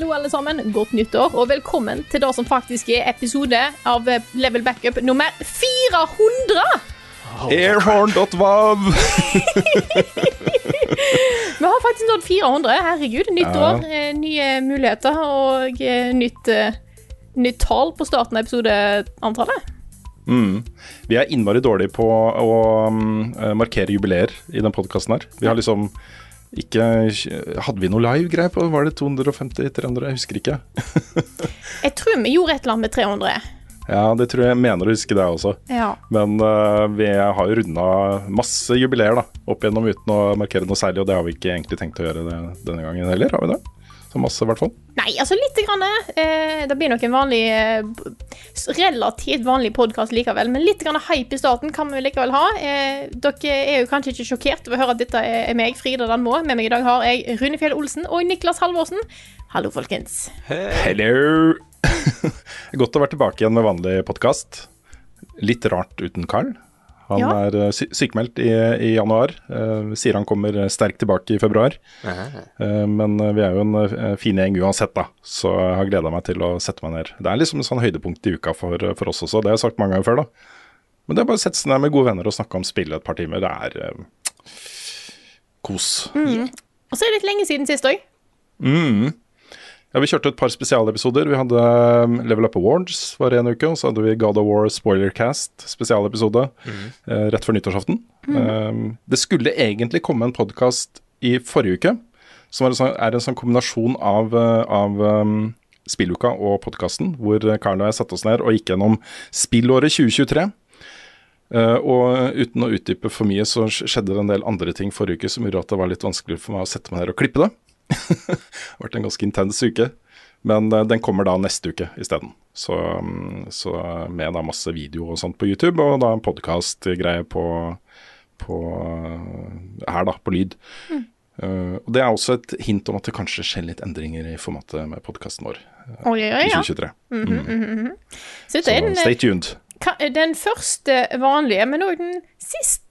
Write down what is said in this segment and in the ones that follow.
Hallo alle sammen, godt nyttår, og velkommen til det som faktisk er episode av eh, Level Backup nummer 400! Airhorn.vav! Vi har faktisk nådd 400, herregud. Nytt Ja. år, eh, nye muligheter og eh, nytt, nytt tall på starten av episodeantallet. Mm. Vi er innmari dårlige på å eh, markere jubileer i den podkasten her. Vi har liksom ikke Hadde vi noe live-greier på Var det 250-300? Jeg husker ikke. Jeg tror vi gjorde et eller annet med 300. Ja, det tror jeg jeg mener å huske det også. Ja. Men uh, vi har jo runda masse jubileer da, opp igjennom uten å markere noe særlig, og det har vi ikke egentlig tenkt å gjøre det, denne gangen heller, har vi det? Så masse, i hvert fall. Nei, altså lite grann. Eh, det blir nok en vanlig eh, Relativt vanlig podkast likevel, men litt grann hype i starten kan vi likevel ha. Eh, dere er jo kanskje ikke sjokkert over å høre at dette er meg, Frida Danmo. Med meg i dag har jeg Runefjell Olsen og Niklas Halvorsen. Hallo, folkens. Hello! Godt å være tilbake igjen med vanlig podkast. Litt rart uten Carl. Han Ja. er eh, sy sykemeldt i, i januar. Uh, sier han kommer sterkt tilbake i februar. Uh, men eh, vi er jo en eh, fin gjeng uansett, da. Så jeg har gleda meg til å sette meg ned. Det er liksom et sånn høydepunkt i uka for, for oss også. Det har jeg sagt mange ganger før, da. Men det er bare å sette seg ned med gode venner og snakke om spillet et par timer. Det er eh, kos. Og så er det litt lenge siden sist òg. Mm. Ja, Vi kjørte et par spesialepisoder. Vi hadde um, Level Up Awards var en uke, og så hadde vi God of War Spoilercast, spesialepisode, eh, rett før nyttårsaften. Um, det skulle egentlig komme en podkast i forrige uke, som er en sånn, er en sånn kombinasjon av, eh, av um, spilluka og podkasten, hvor Karl og jeg satte oss ned og gikk gjennom spillåret 2023. Uh, og uten å utdype for mye, så skjedde det en del andre ting forrige uke som gjorde at det var litt vanskelig for meg å sette meg ned og klippe det. det har vært en ganske intens uke. Men eh, den kommer da neste uke isteden. Så, mm, så med da masse video og sånt på YouTube, og da en podkast-greie på, på eh, her, da, på lyd. Eh, og Det er også et hint om at det kanskje skjer litt endringer i formatet med podkasten vår Oi, oi, oi, i ja. 2023. Så -hmm. Så er den, stay tuned. ka- den første vanlige, men òg den siste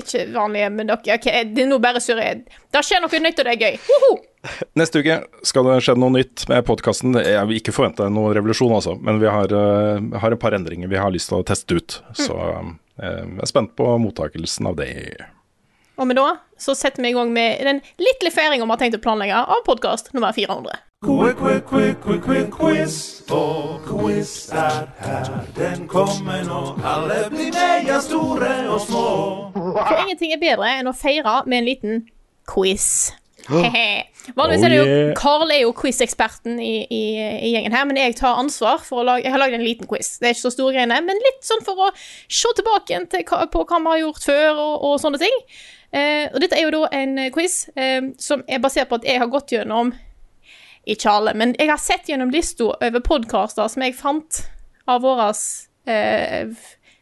ikke vanlige, men dere okay, Det er nå bare surre. Det skjer noe nytt, og det er gøy. Woho! Neste uke skal det skje noe nytt med podkasten. Jeg vil ikke forvente noen revolusjon, altså, men vi har, eh, har et par endringer vi har lyst til å teste ut. Så eh, jeg er spent på mottakelsen av det. Og med da så setter vi i gang med den lille feiringa vi har tenkt å planlegge av podkast nummer 400. Quick, quick, quick, quick, quick, quiz. Quiz er her, den kommer nå. Alle blir meia store og små. For ingenting er bedre enn å feire med en liten quiz. Hehe. Vanligvis er det jo Oh. Carl er jo quiz-eksperten i, i, i gjengen her, men jeg tar ansvar for å lage Jeg har lagd en liten quiz. Det er ikke så store greiene, men litt sånn for å se tilbake til på hva vi har gjort før, og, og sånne ting. Eh, og dette er jo da en quiz eh, som er basert på at jeg har gått gjennom Ikke alle, men jeg har sett gjennom lista over podkaster som jeg fant av våre eh,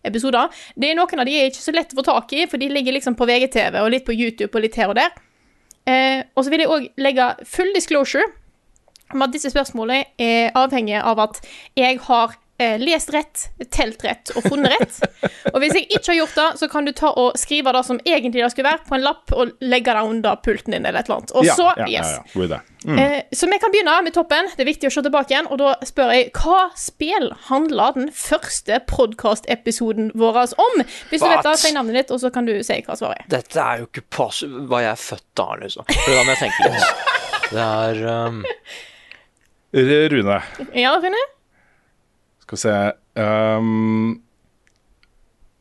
episoder. Det er Noen av de er ikke så lett å få tak i, for de ligger liksom på VGTV og litt på YouTube og litt her og der. Eh, og så vil jeg òg legge full disclosure om at disse spørsmålene er avhengige av at jeg har lest rett, telt rett og funnet rett. Og hvis jeg ikke har gjort det, så kan du ta og skrive det som egentlig det skulle være, på en lapp og legge det under pulten din eller et eller annet. Og ja, så, ja, ja, yes. ja. Mm. Eh, så vi kan begynne med toppen. Det er viktig å se tilbake igjen. Og da spør jeg hva spill handla den første podkastepisoden vår om? Hvis du vet det, si navnet ditt, og så kan du si hva svaret er. Dette er jo ikke pass... Var jeg er født da, liksom? For da må jeg tenke litt. Det er um, Rune, Ja, Rune? Skal vi se um,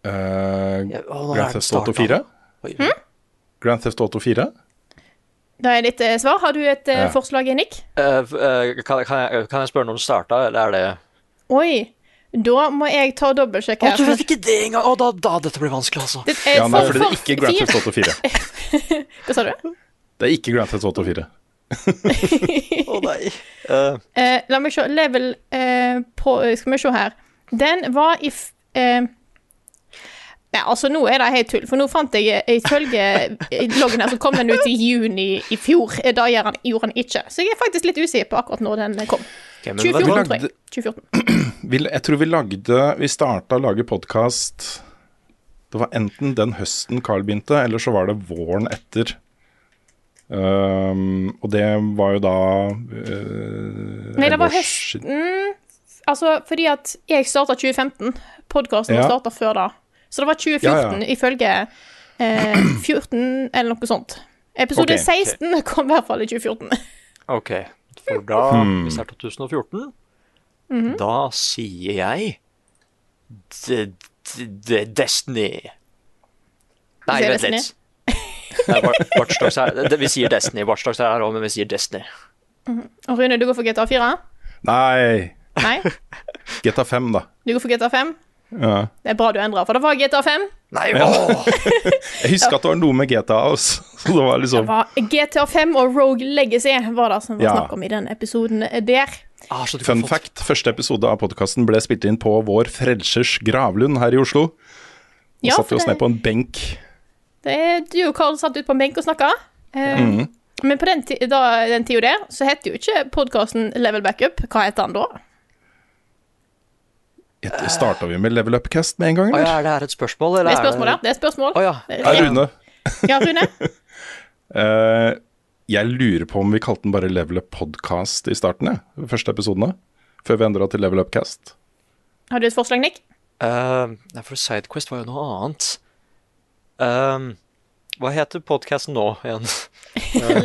uh, ja, å, er Grand Theft Auto 4? Hmm? Grand Theft Auto 4? Da er ditt eh, svar. Har du et eh, Ja. forslag, Nick? Uh, eh, kan, kan, jeg, kan jeg spørre når den starta, eller er det Oi. Da må jeg ta dobbeltsjekk Å, du vet ikke det engang! Å, da, da, dette blir vanskelig, altså. Det er Ja, nei, for- fordi det er ikke Grand Theft Auto 4. Hva sa du? Det er ikke Grand Theft Auto 4. Å nei. Uh. Uh, la meg se. Level uh, på Skal vi se her. Den var i f... Eh, Nei, altså Nå er det helt tull, for nå fant jeg ifølge loggen her, så kom den ut i juni i fjor. Da gjør han, gjorde han ikke. Så jeg er faktisk litt usikker på akkurat når den kom. Okay, 2014, lagde, tror jeg. 2014. Vi, jeg tror vi lagde Vi starta å lage podkast Det var enten den høsten Carl begynte, eller så var det våren etter. Um, og det var jo da uh, Nei, det var elleve år høst- siden. Mm, altså, fordi at jeg starta 2015. Podkasten Ja. starta før da. Så det var 2014 Ja, ja. ifølge eh, 14 eller noe sånt. Episode Ok, ok. 16 kom i hvert fall i 2014. Ok, for da, Hmm. hvis det er 2014, Mhm. da sier jeg D D D Destiny. Nei, vent litt. Det- vi sier Destiny. Watch Dogs er her òg, men vi sier Destiny. Og Rune, du går for GTA 4? Nei, Nei? GTA 5, da. Du går for GTA 5? Ja. Det er bra du endrer, for det var GTA 5. Nei, ja. Jeg husker at det var noe med GTA også. Så det var Det liksom var GTA 5 og Rogue Legacy var det som var Ja. snakk om i den episoden der. Ah, så du kan Fun fått... fact, første episode av podkasten ble spilt inn på vår Frelsers gravlund her i Oslo. Vi Ja, satt vi oss det- ned på en benk. Du og Karl satt ute på en benk og snakka. Mm. Mhm. Men på den, da, den tida der, så heter jo ikke podkasten Level Backup. Hva heter den da? Starta vi med Level Upcast med en gang, Å ja, er det her et spørsmål, Det er spørsmål, ja. Det er spørsmål. Oh, ja. Ja, Rune. Ja, Rune? uh, jeg lurer på om vi kalte den bare Level Up Podcast i starten, jeg. de Første episodene. Før vi endra til Level Upcast. Har du et forslag, Nick? Uh, Nei, for Sidequest var jo noe annet. Um, hva heter podkasten nå igjen?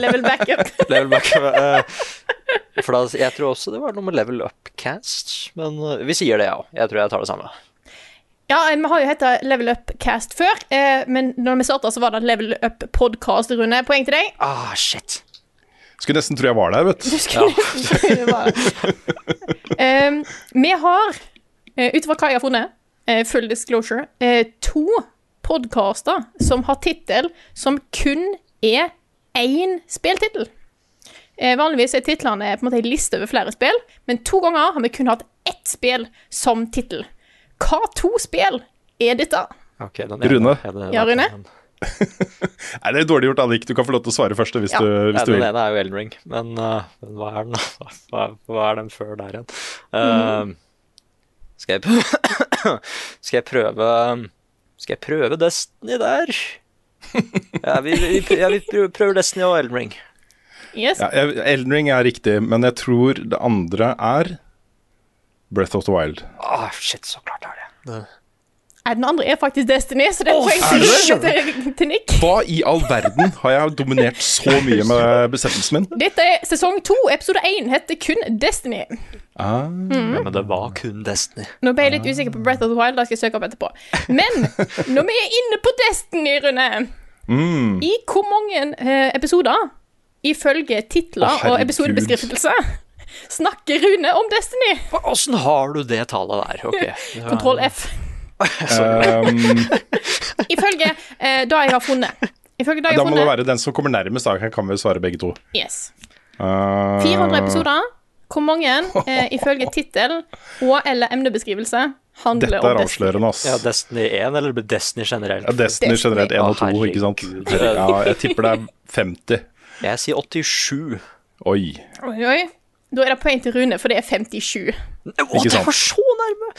Level Backup. Level Back. eh, for da, jeg tror også det var noe med Level Upcast, men eh, vi sier det, ja. Jeg tror jeg tar det samme. Ja, eh, vi har jo heta Level Up Cast før, eh, men når vi starta, så var det Level Up Podcast, Rune. Poeng til deg. Ah, shit. Skulle nesten tro jeg var der, vet du. Du tro det var um, Vi har, uh, ut fra hva jeg har funnet, eh, full disclosure, eh, to podkaster som har tittel som kun er én spilltittel. Eh, vanligvis er titlene på en måte en liste over flere spill, men to ganger har vi kun hatt ett spill som tittel. Hva to spill er dette? Ok, den Rune? Ja, Rune? den- Nei, det er dårlig gjort, Annik. Du kan få lov til å svare først hvis Ja. du, hvis Ja, du den ene er jo Elden Ring, men uh, hva er den? Hva, hva er den før der igjen? Eh, skal, jeg skal jeg prøve Skal jeg prøve Destiny der? Ja, vi, vi, ja, vi prøver- Destiny og Elden Ring. Yes. Ja, Elden Ring er riktig, men jeg tror det andre er Breath of the Wild. Ah, shit, så klart er det. det. Nei, den andre er faktisk Destiny, så det er poeng til, til, Nick. Hva i all verden har jeg dominert så mye med bestemmelsen min? Dette er sesong to, episode én heter kun Destiny. Ah, Ja, men det var kun Destiny. Nå ble jeg litt usikker på Breath of the Wild, da skal jeg søke opp etterpå. Men når vi er inne på Destiny, Rune mm. I hvor mange eh, episoder, ifølge titler Å, og herregud. episodebeskrivelse, snakker Rune om Destiny? Åssen har du det tallet der? Ok. Kontroll F. um, Ifølge eh, det jeg har funnet. Ifølge det jeg Da har må det funnet være den som kommer nærmest. Da kan vi svare begge to. Yes. Uh, 400 episoder. Hvor mange, eh, ifølge tittel og eller emnebeskrivelse, handler Dette om er Destiny? avslørende, ass. Ja, Destiny 1 eller Destiny generelt? Ja, Destiny Destiny. generelt 1 og 2, Å, ikke sant? herregud. Ja, jeg tipper det er 50. Jeg sier 87. Oi. Oi, oi. Da er det poeng til Rune, for det er 57. Å, det sant? var så nærme!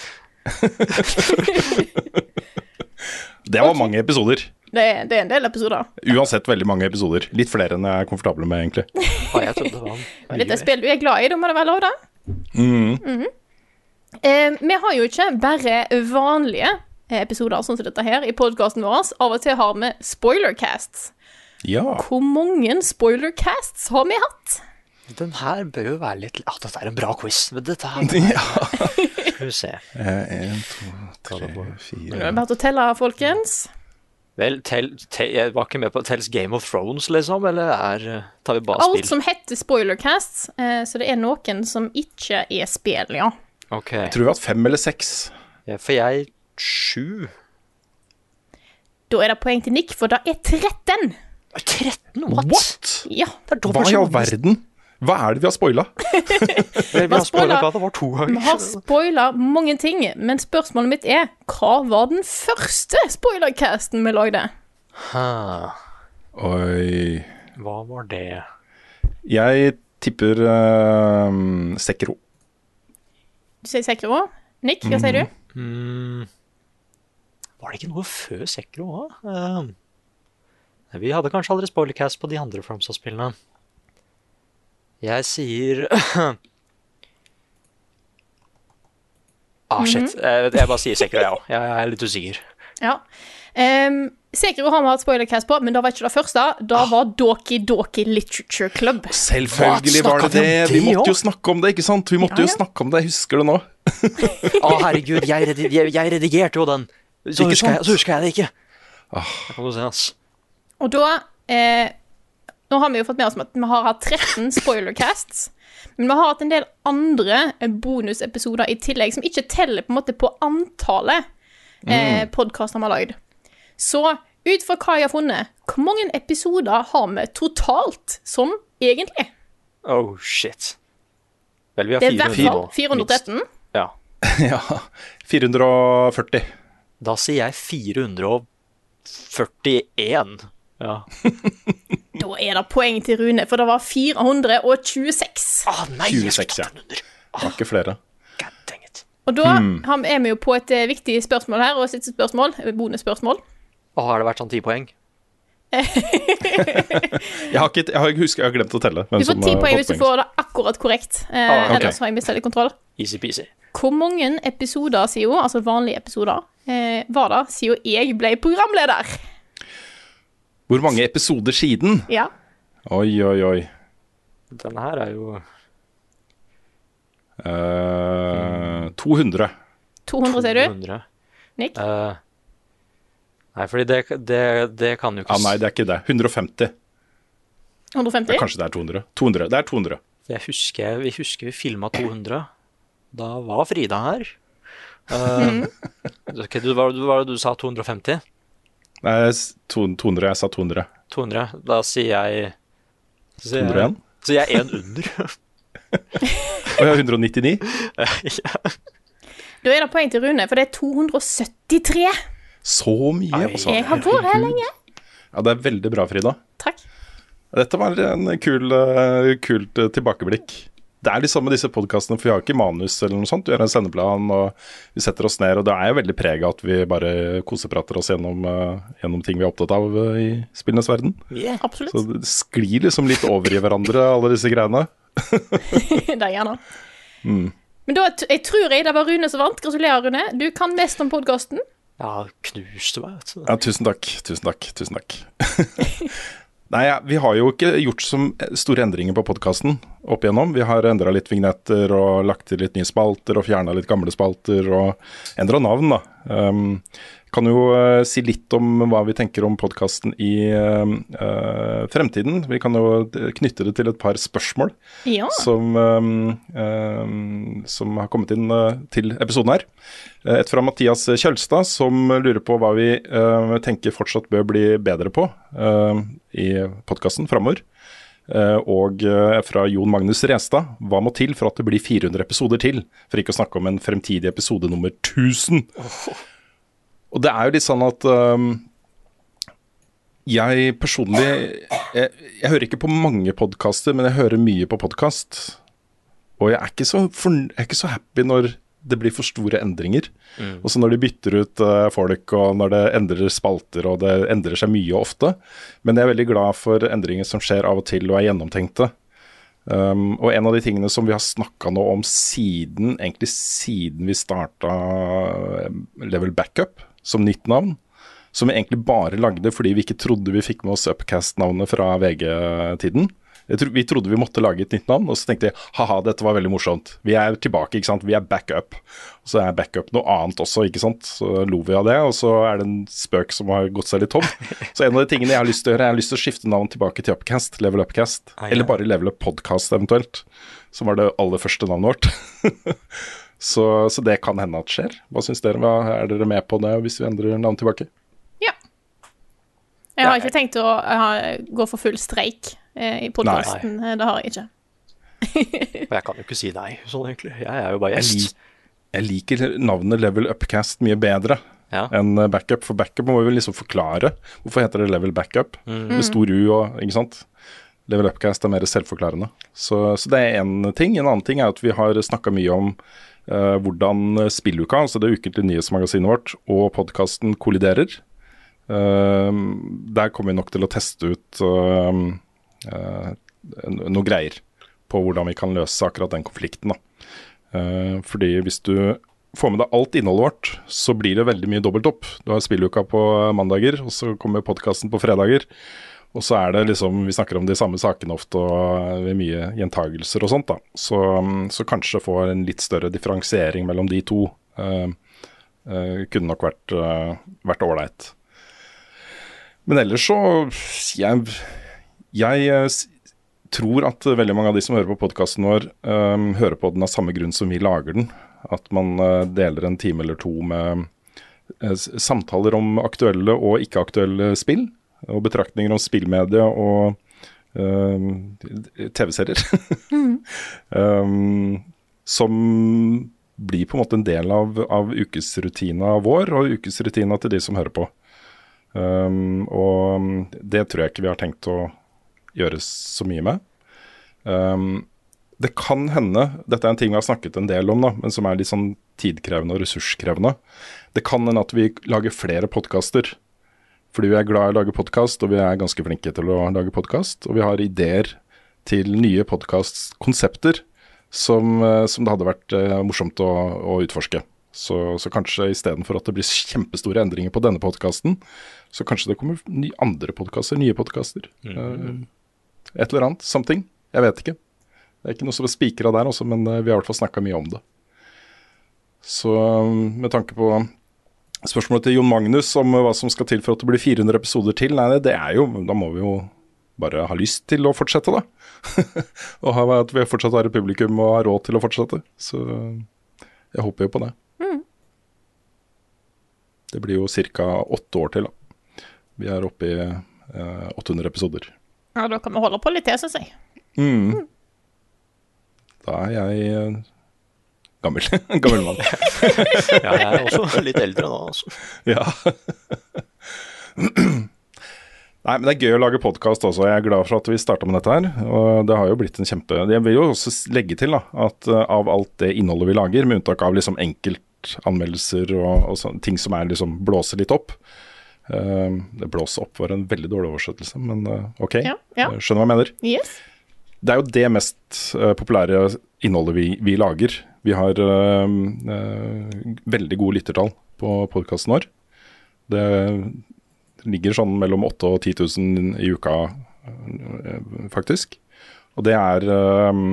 Det var mange episoder. Det det er en del episoder. Uansett veldig mange episoder. Litt flere enn jeg er komfortabel med, egentlig. Å, jeg trodde det var Og dette er spill du er glad i, da må det være lov, da. Mm. Mhm. eh, vi har jo ikke bare vanlige episoder sånn som dette her i podkasten vår. Av og til har vi spoilercasts. Ja. Hvor mange spoilercasts har vi hatt? Den her bør jo være litt Ja, dette er en bra quiz, men dette her ja. Skal vi se. Eh, En, to, tre, er fire det bare å telle, folkens. Vel, tell, tell, jeg var ikke med på Tells Game of Thrones, liksom, eller er, eh, tar vi bare spill? Alt som heter spoilercast, eh, så det er noen som ikke er spill, ja. Ok, Jeg tror vi har hatt fem eller seks. ja, for jeg sju. Da er det poeng til Nick, for det er 13. 13? What? What? Ja. Det er Hva i all verden? Hva er det vi har spoila? Vi har spoilet hva det var to Vi har spoila mange ting, men spørsmålet mitt er hva var den første spoilercasten vi lagde? Ha. Oi Hva var det? Jeg tipper uh, Sekro. Du sier Sekro? Nick, hva sier du? Mm, var det ikke noe før Sekro òg? Uh, vi hadde kanskje aldri spoilercast på de andre Fromsa-spillene. Jeg sier Ah, shit. jeg, jeg bare sier Sekiro, jeg òg. Jeg, jeg er litt usikker. Ja. Um, Sekiro har vi hatt spoilercast på, men det var ikke det første. Da var Doki Doki Literature Club. Selvfølgelig var det det! Vi Vi måtte jo snakke om det, ikke sant? Vi måtte Ja, jo snakke om det, jeg husker det nå. Å, herregud, jeg, redi jeg, jeg redigerte jo den. Så husker, jeg, så husker jeg det ikke. Det kan du se, ass. Og da eh, Nå har vi jo fått med oss at vi har hatt 13 spoilercasts. Men vi har hatt en del andre eh, bonusepisoder i tillegg, som ikke teller på en måte på antallet eh, podkaster vi har lagd. Så ut fra hva jeg har funnet, hvor mange episoder har vi totalt sånn egentlig? Oh, shit. Vel, vi har Det er i hvert fall minst. 413. Ja. Ja. 440. Da sier jeg 441. Ja. Da er det poeng til Rune, for det var 426. Ah, nei, 26, ja. Det var ikke flere. God dang it. Og da hmm. er vi jo på et eh, viktig spørsmål her, og siste spørsmål, eh, bonusspørsmål. Å, har det vært sånn 10 poeng? Jeg har, ikke, jeg har, husker, jeg har glemt å telle. hvem Du får ti poeng hvis du får det akkurat korrekt. Eh, Ah, okay. Ellers har jeg mista litt kontroll. Easy-peasy. Hvor mange episoder, sier hun, altså vanlige episoder, eh, var det siden jeg ble programleder? Hvor mange episoder siden? Ja. Oi, oi, oi. Den her er jo uh, 200. 200, ser du? 200. Nick? Uh, nei, fordi det, det, det kan jo ikke ah, nei, det er ikke det. 150. 150? Kanskje det er 200. 200. Det er 200. Jeg husker, vi husker vi filma 200. Da var Frida her. Uh, okay, du, var det du sa? 250? Nei, 200. Jeg sa 200. 200? Da sier jeg så sier jeg- 201? Så jeg er én under. Å ja, 199? ja. Da er det poeng til Rune, for det er 273. Så mye, altså. Jeg har vært her lenge. Ja, det er veldig bra, Frida. Takk. Dette var en kul, eh, kult tilbakeblikk. Det er de med disse podkastene, for vi har ikke manus eller noe sånt. Vi har en sendeplan, og vi setter oss ned. Og det er jo veldig preg av at vi bare koseprater oss gjennom, uh, gjennom ting vi er opptatt av uh, i spillenes verden. Yeah. Absolutt. Så det sklir liksom litt over i hverandre, alle disse greiene. det er gjerne. Mm. Men da jeg tror jeg det var Rune som vant. Gratulerer, Rune. Du kan mest om podkasten. Ja, knuste meg, vet du. Ja, tusen takk. Tusen takk. Tusen takk. Nei, ja, vi har jo ikke gjort så store endringer på podkasten opp igjennom. Vi har endra litt vignetter og lagt til litt nye spalter og fjerna litt gamle spalter og endra navn, da. Um, kan jo uh, si litt om hva vi tenker om podkasten i uh, fremtiden. Vi kan jo eh, knytte det til et par spørsmål Ja. som, um, um, som har kommet inn uh, til episoden her. Et fra Mathias Kjølstad, som lurer på hva vi tenker fortsatt bør bli bedre på i podkasten framover. Uh, og uh, fra Jon Magnus Restad, hva må til for at det blir 400 episoder til? For ikke å snakke om en fremtidig episode nummer 1000. Og det er jo litt sånn at um, jeg personlig jeg, jeg hører ikke på mange podkaster, men jeg hører mye på podkast. Og jeg er, så jeg er ikke så happy når det blir for store endringer. og så når de bytter ut uh, folk, og når det endrer spalter, og det endrer seg mye og ofte. Men jeg er veldig glad for endringer som skjer av og til og er gjennomtenkte. Um, og en av de tingene som vi har snakka nå om siden, egentlig siden vi starta Level Backup som nytt navn, som vi egentlig bare lagde fordi vi ikke trodde vi fikk med oss Upcast-navnet fra VG-tiden. Vi trodde vi måtte lage et nytt navn, og så tenkte jeg ha-ha, dette var veldig morsomt. Vi er tilbake, ikke sant. Vi er backup. Og så er backup noe annet også, ikke sant. Så lo vi av det, og så er det en spøk som har gått seg litt tom. Så en av de tingene jeg har lyst til å gjøre, jeg har lyst til å skifte navn tilbake til Upcast, Level Upcast. Ah, ja. Eller bare Level Up Podcast eventuelt, som var det aller første navnet vårt. så, så det kan hende at skjer. Hva syns dere? Hva, er dere med på det hvis vi endrer navn tilbake? Ja. Jeg har ikke tenkt å eh, gå for full streik eh, i podkasten. Det har jeg ikke. Og jeg kan jo ikke si nei, sånn egentlig. Jeg er jo bare Jeg, gjest. lik, jeg liker navnet Level Upcast mye bedre Ja. enn eh, Backup, for Backup må vi vel liksom forklare. Hvorfor heter det Level Backup? Med stor U og Ikke sant? Level Upcast er mer selvforklarende. Så, så det er én ting. En annen ting er at vi har snakka mye om uh, hvordan spilluka, altså det ukentlige nyhetsmagasinet vårt, og podkasten kolliderer. Eh, der kommer vi nok til å teste ut eh, eh, noe greier på hvordan vi kan løse akkurat den konflikten. Da. Eh, fordi hvis du får med deg alt innholdet vårt, så blir det veldig mye dobbelt opp. Du har spilluka på mandager, og så kommer podkasten på fredager. Og så er det liksom, vi snakker om de samme sakene ofte, og mye gjentagelser og sånt. da. Så, så kanskje få en litt større differensiering mellom de to eh, eh, kunne nok vært eh, ålreit. Men ellers så Jeg, jeg eh, tror at veldig mange av de som hører på podkasten vår, um, hører på den av samme grunn som vi lager den. At man uh, deler en time eller to med uh, samtaler om aktuelle og ikke-aktuelle spill. Og betraktninger om spillmedie og uh, TV-serier. um, som blir på en måte en del av, av ukesrutina vår og ukesrutina til de som hører på. Um, og det tror jeg ikke vi har tenkt å gjøre så mye med. Um, det kan hende, dette er en ting vi har snakket en del om, da, men som er litt sånn tidkrevende og ressurskrevende. Det kan hende at vi lager flere podkaster. Fordi vi er glad i å lage podkast, og vi er ganske flinke til å lage podkast. Og vi har ideer til nye podkastkonsepter som, eh, som det hadde vært eh, morsomt å, å utforske. Så, så kanskje istedenfor at det blir kjempestore endringer på denne podkasten, så kanskje det kommer ny, andre podkaster, nye podkaster. Eh, et eller annet. Something. Jeg vet ikke. Det er ikke noe som er spikra der også, men eh, vi har i hvert fall snakka mye om det. Så mm, med tanke på spørsmålet til Jon Magnus om hva som skal til for at det blir 400 episoder til, nei, det er jo Da må vi jo bare ha lyst til å fortsette, da. og ha, at vi fortsatt har et publikum og har råd til å fortsette. Så jeg håper jo på det. Det blir jo ca. åtte år til, da. Vi er oppe i eh, 800 episoder. Ja, da kan vi holde på litt til, syns jeg. Mm. Da er jeg eh, gammel. gammel mann. Ja, jeg er også litt eldre nå, altså. Ja. Nei, men det er gøy å lage podkast også. Jeg er glad for at vi starta med dette her. Og det har jo blitt en kjempe Jeg vil jo også legge til da, at eh, av alt det innholdet vi lager, med unntak av liksom enkeltanmeldelser og, og sånne ting som er liksom blåser litt opp Uh, Det blåser opp var en veldig dårlig oversettelse, men uh, ok. Ja, ja. Skjønner hva jeg mener. Yes. Det er jo det mest eh, populære innholdet vi, vi lager. Vi har eh, eh, veldig gode lyttertall på podkasten vår. Det ligger sånn mellom 8000 og 10 000 i uka, eh, faktisk. Og det er eh,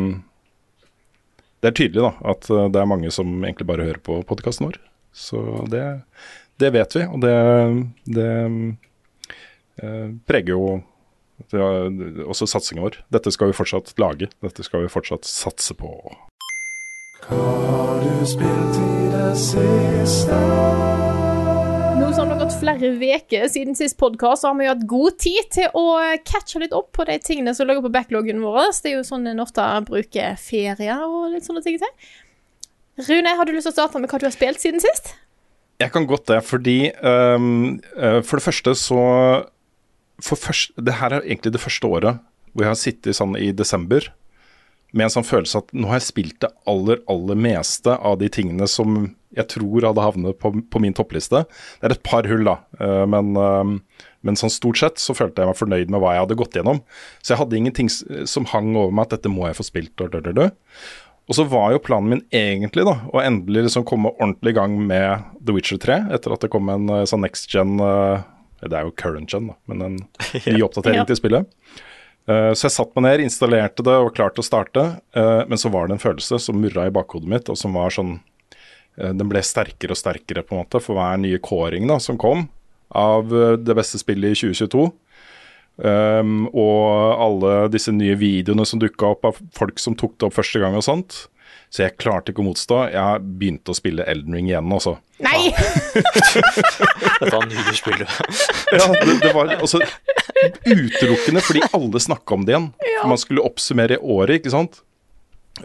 Det er tydelig da, at eh, det er mange som egentlig bare hører på podkasten vår. Så det, det vet vi, og det, det eh, preger jo det er også satsingen vår. Dette skal vi fortsatt lage. Dette skal vi fortsatt satse på. Hva har du spilt i det siste? Noe som har gått flere uker siden sist podkast, har vi jo hatt god tid til å catche litt opp på de tingene som ligger på backloggen vår. Det er jo sånn en ofte bruker ferier og litt sånne ting til. Rune, har du lyst til å starte med hva du har spilt siden sist? Jeg kan godt det, fordi um, For det første så for først, Det her er egentlig det første året hvor jeg har sittet sånn i desember med en sånn følelse at nå har jeg spilt det aller, aller meste av de tingene som jeg tror hadde havnet på, på min toppliste. Det er et par hull, da, øh, men, øhm, men sånn stort sett så følte jeg meg fornøyd med hva jeg hadde gått gjennom. Så jeg hadde ingenting som hang over meg at dette må jeg få spilt. Og, så var jo planen min egentlig da, å endelig liksom komme ordentlig i gang med The Witcher 3, etter at det kom en eh, sånn next gen eh, Det er jo current gen, da, men en ny oppdatering Ja. til spillet. Eh, så jeg satte meg ned, installerte det og var klar til å starte. eh, men så var det en følelse som murra i bakhodet mitt, og som var sånn eh, Den ble sterkere og sterkere på en måte for hver nye kåring da, som kom av eh, det beste spillet i 2022. Um, og alle disse nye videoene som dukka opp av folk som tok det opp første gang og sånt. Så jeg klarte ikke å motstå. Jeg begynte å spille Elden Ring igjen, altså. Nei! Dette var nye spill, Ja, det, det var altså utelukkende fordi alle snakka om det igjen. For man skulle oppsummere året, ikke sant.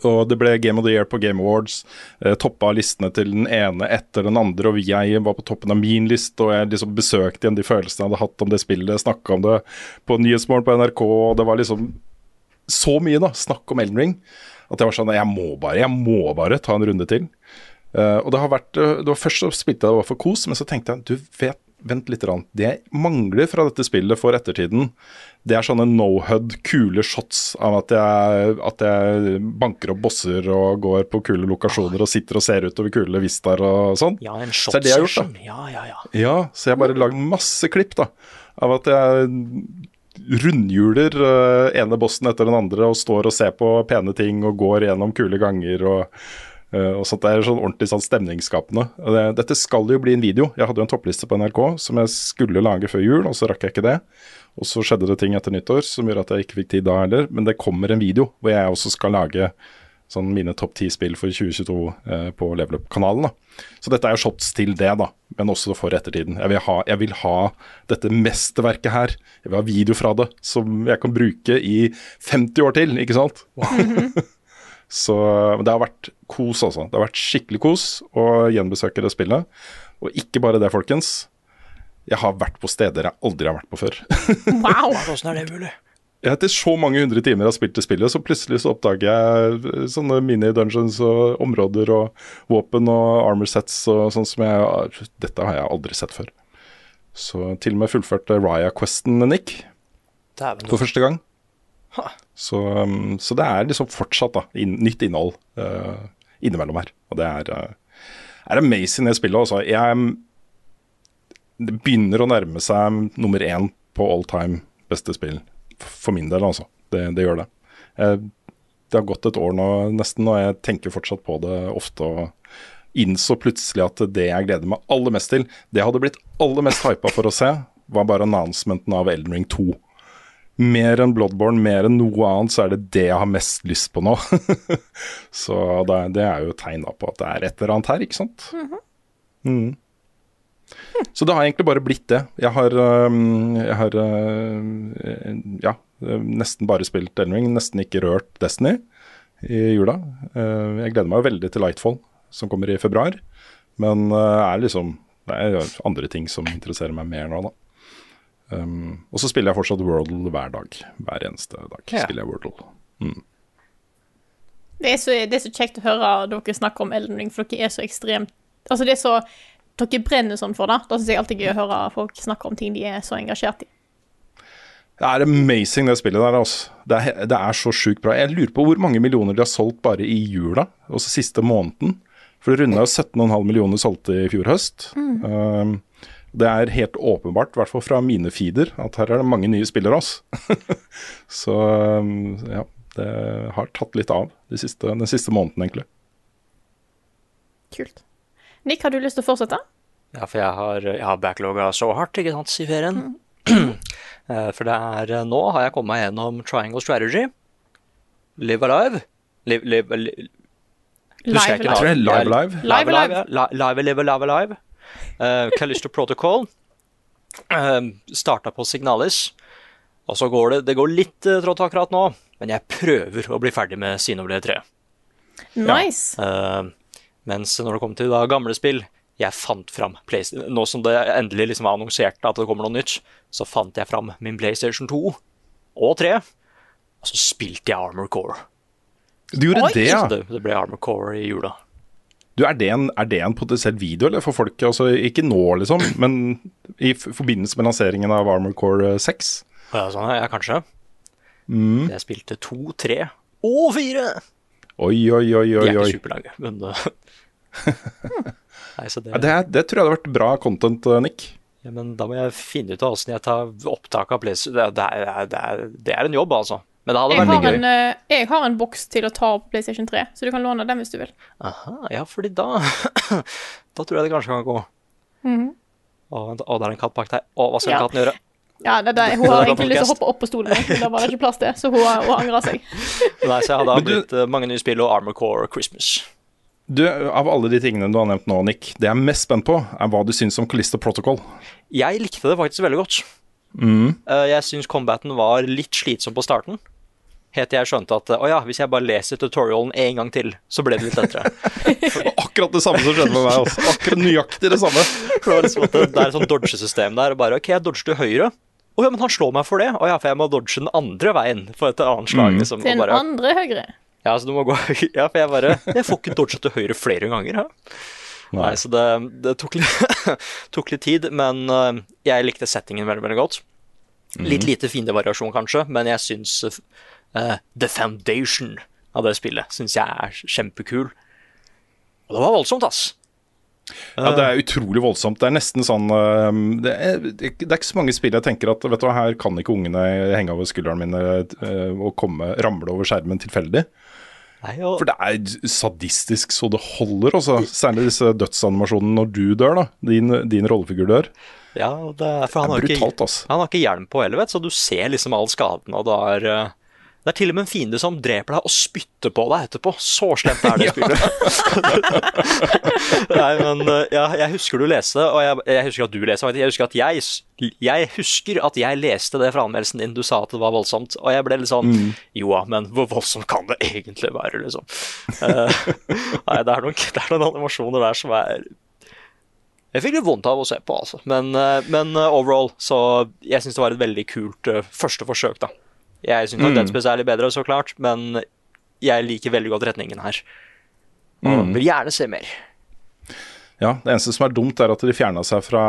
Og det ble Game of the Year på Game Awards. Eh, toppa listene til den ene etter den andre, og jeg var på toppen av min liste, og jeg liksom besøkte igjen de følelsene jeg hadde hatt om det spillet, snakka om det på Nyhetsmorgen på NRK, og det var liksom så mye, da, snakk om Elden Ring, at jeg var sånn Jeg må bare, jeg må bare ta en runde til. Uh, og det har vært eh, det var Først så spilte jeg det for kos, men så tenkte jeg du vet, vent litt. Rann. Det jeg mangler fra dette spillet for ettertiden, det er sånne no-hud, kule shots av at jeg, at jeg banker opp bosser og går på kule lokasjoner og sitter og ser utover kule vistaer og sånn. Ja, en Så er det jeg har gjort, da. Ja, ja, ja. Ja, så jeg bare lagd masse klipp da, av at jeg rundhjuler uh, ene bossen etter den andre og står og ser på pene ting og går gjennom kule ganger og, eh, og sånt. Det er sånn ordentlig sånn stemningsskapende. Det, dette skal jo bli en video. Jeg hadde jo en toppliste på NRK som jeg skulle lage før jul, og så rakk jeg ikke det. Og så skjedde det ting etter nyttår som gjør at jeg ikke fikk tid da heller. Men det kommer en video hvor jeg også skal lage sånn mine topp ti spill for 2022 eh, på Level Up-kanalen. Så dette er shots til det, da, men også for ettertiden. Jeg vil, ha, jeg vil ha dette mesterverket her. Jeg vil ha video fra det som jeg kan bruke i 50 år til, ikke sant? Så det har vært kos, altså. Det har vært skikkelig kos å gjenbesøke det spillet. Og ikke bare det, folkens. Jeg har vært på steder jeg aldri har vært på før. Wow! Hvordan er det mulig? Etter så mange hundre timer jeg har spilt det spillet, så plutselig så oppdager jeg sånne mini-dungeons og områder og våpen og armor sets og sånn som jeg Dette har jeg aldri sett før. Så til og med fullførte Raya-questen, Nick, for første gang. Så, um, så det er liksom fortsatt da, inn, nytt innhold uh, innimellom her. Og det er, uh, er amazing, det spillet. Også. Jeg, det begynner å nærme seg nummer én på all time beste spill. For min del, altså. Det, det gjør det. Uh, det har gått et år nå nesten, og jeg tenker fortsatt på det ofte. og innså plutselig at det jeg gleder meg aller mest til, det jeg hadde blitt aller mest hypa for å se, var bare announcementen av Elden Ring 2. Mer enn Bloodborne, mer enn noe annet, så er det det jeg har mest lyst på nå. så det, det er jo et tegn på at det er et eller annet her, ikke sant. mm. Så det har egentlig bare blitt det. Jeg har, øhm, jeg har øh, ja, nesten bare spilt Elden Ring, nesten ikke rørt Destiny i jula. Eh, jeg gleder meg veldig til Lightfall, som kommer i februar. Men øh, er liksom, det er andre ting som interesserer meg mer nå, da. Um, og så spiller jeg fortsatt Wordle hver dag. Hver eneste dag Ja. spiller jeg Wordle. Det er, så, det er så kjekt å høre dere snakke om Elden Ring, for dere er så ekstremt Altså, det er så Dere brenner sånn for det. Da syns jeg alltid gøy å høre folk snakke om ting de er så engasjert i. Det er amazing, det spillet der. Altså. Det, er, det er så sjukt bra. Jeg lurer på hvor mange millioner de har solgt bare i jula, altså siste måneden. For det runda jo 17,5 millioner solgte i fjor høst. Um, det er helt åpenbart, i hvert fall fra mine feeder, at her er det mange nye spillere. også. så um, ja, det har tatt litt av de siste, den siste måneden, egentlig. Kult. Nick, har du lyst til å fortsette? Ja, for jeg har, jeg har backlogga så hardt ikke sant, i ferien. Mm. for det er eh, Nå har jeg kommet meg gjennom Triangle Strategy. Live Alive. Live, live, li, live, live, ikke Jeg live, det live, Live live, Live. Live Alive. ja. Li- Live Live Live Alive. Uh, Callisto Protocol. Uh, starta på Signalis. Og så går det, det går litt uh, trått akkurat nå, men jeg prøver å bli ferdig med Xenoblade 3. Nice. Eh, mens når det kommer til da gamle spill Jeg fant fram PlayStation Nå som det endelig liksom er annonsert at det kommer noe nytt, så fant jeg fram min PlayStation 2 og 3. Og så spilte jeg Armor Core. Du gjorde det, ja. Det, det ble Armor Core i jula. Du, er, det en, er det en potensiell video eller for folk? Altså, ikke nå, liksom, men i forbindelse med lanseringen av Armor Core 6? Ja, sånn, ja, kanskje. Mm. Jeg spilte 2, 3 og fire! Oi, oi, oi, oi. De er ikke superlange, men uh, Nei, så det, Ja, det, er- det tror jeg hadde vært bra content, eh, Nick. Ja, men da må jeg finne ut av åssen jeg tar opptak av place. Det, det er en jobb, altså. Men det hadde Jeg vært har, litt gøy. en, eh, jeg har en boks til å ta på PlayStation 3, så du kan låne den hvis du vil. Aha, ja, fordi da Da tror jeg det kanskje kan gå. Å, -hmm. å, det er en katt bak deg. Å, hva skal Ja. katten gjøre? Ja, det, det, Hun har egentlig lyst til å hoppe opp på stolen, men da var det ikke plass til, så hun, hun angra seg. Nei, så jeg hadde blitt uh, mange nye spill og Armor Core Christmas. Du, Av alle de tingene du har nevnt nå, Nick, det jeg er mest spent på, er hva du syns om Calista Protocol. Jeg likte det faktisk veldig godt. Eh, jeg syns combaten var litt slitsom på starten. Helt til jeg skjønte at å ja, hvis jeg bare leser tutorialen en gang til, så ble det litt lettere. Akkurat det samme som skjedde med meg. også. Akkurat nøyaktig det samme. For det, var liksom at det, det er et sånt dodgesystem der. Og bare OK, jeg dodger til høyre. Å ja, men han slår meg for det. Å ja, for jeg må dodge den andre veien for et annet slag. liksom. Til den bare, andre høyre. ja, så du må gå Ja, for jeg bare Jeg får ikke dodge til høyre flere ganger, Ja. Nei, så det, det tok, litt, tok litt tid, men øh, jeg likte settingen veldig, veldig godt. Litt lite fiendevariasjon, kanskje, men jeg syns øh, The Foundation av det spillet syns jeg er kjempekul. Og det var voldsomt, ass. Ja, Det er utrolig voldsomt. Det er nesten sånn det er, det er ikke så mange spill jeg tenker at vet du hva, her kan ikke ungene henge over skulderen min øh, og komme, ramle over skjermen tilfeldig. Nei, og, For det er sadistisk så det holder. Også. Særlig disse dødsanimasjonene når du dør, da. Din, din rollefigur dør. ja, det er, for han Det er brutalt, ikke, altså. han har ikke hjelm på heller, vet så du ser liksom all skaden, og det er det er til og med en fiende som dreper deg og spytter på deg etterpå. Så slemt er det spillet. Nei, men øh, ja, jeg husker du leste, og jeg, jeg husker at du leste, det. jeg husker at jeg, jeg husker at jeg leste det fra anmeldelsen din. Du sa at det var voldsomt, og jeg ble litt sånn Jo ja, men hvor voldsomt kan det egentlig være, liksom? Eh, nei, det er, noen, det er noen animasjoner der som er jeg fikk litt vondt av å se på, altså. Men, eh, men eh, overall, så jeg syns det var et veldig kult eh, første forsøk, da. Jeg syns nok Dead Space er litt bedre, så klart, men jeg liker veldig godt retningen her. Og vil gjerne se mer. Ja, Det eneste som er dumt, er at de fjerna seg fra,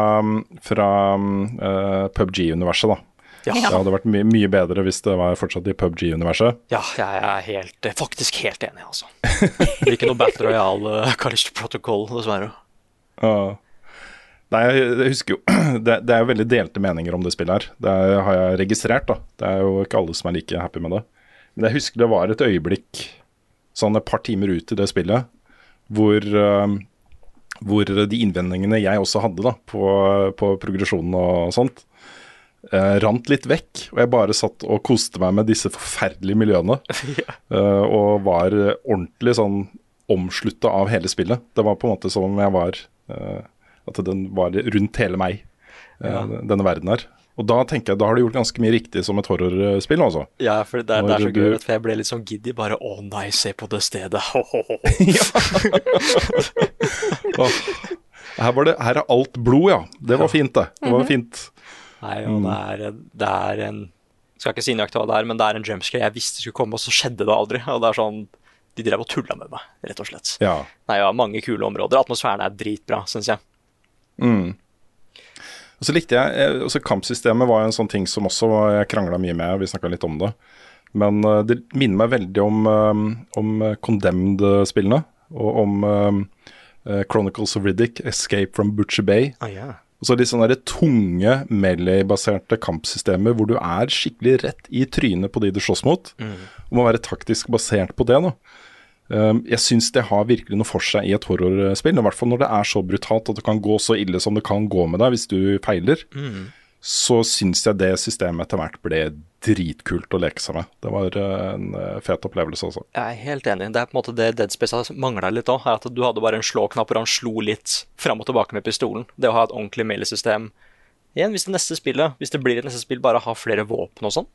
fra uh, PubG-universet, da. Ja, Det hadde vært my mye bedre hvis det var fortsatt i PubG-universet. ja jeg er helt, eh, faktisk helt enig, altså. Det blir ikke noe Battle Royale, uh, Callisto Protocol, dessverre. Ja. Nei, jeg husker jo det, det er jo veldig delte meninger om det spillet her. Det er, har jeg registrert, da. Det er jo ikke alle som er like happy med det. Men jeg husker det var et øyeblikk, sånn et par timer ut i det spillet, hvor, eh, hvor de innvendingene jeg også hadde da, på, på progresjonen og sånt, Uh, rant litt vekk. Og jeg bare satt og koste meg med disse forferdelige miljøene. Uh, og var ordentlig sånn omslutta av hele spillet. Det var på en måte som om jeg var eh, At den var rundt hele meg, eh, denne verden her. Og da tenker jeg, da har du gjort ganske mye riktig som et horrorspill, altså. Ja, for det, er- det er så gøy, for jeg ble litt sånn giddy. Bare å nei, se på det stedet. Ho, ho, ho. Her, var det, her er alt blod, ja. Det var fint, det. Det var fint. Nei, og det er, det er en Skal ikke si nøyaktig hva det er, men det er en jumpscare jeg visste skulle komme, og så skjedde det aldri. Og det er sånn De drev og tulla med meg, rett og slett. Ja. Nei, ja, mange kule områder. Atmosfæren er dritbra, syns jeg. Og så likte jeg eh, også Kampsystemet var jo en sånn ting som også jeg krangla mye med, vi snakka litt om det. Men eh, det minner meg veldig om, eh, om Condemned-spillene. Og om eh, eh, Chronicles of Riddick, Escape from Butcher Bay. Ah, ja. Og så litt sånne der tunge melee-baserte kampsystemer hvor du er skikkelig rett i trynet på de du slåss mot. Og må være taktisk basert på det. da. Um, jeg syns det har virkelig noe for seg i et horrorspill. I hvert fall når det er så brutalt at det kan gå så ille som det kan gå med deg hvis du feiler. Så syns jeg det systemet etter hvert ble dritkult å leke seg med. Det var uh, en uh, fet opplevelse altså. Jeg er helt enig. Det er på en måte det Dead Space mangla litt òg. At du hadde bare en slåknapp hvor han slo litt fram og tilbake med pistolen. Det å ha et ordentlig melee-system. Igjen, hvis det neste spillet Hvis det blir et neste spill, bare ha flere våpen og sånn.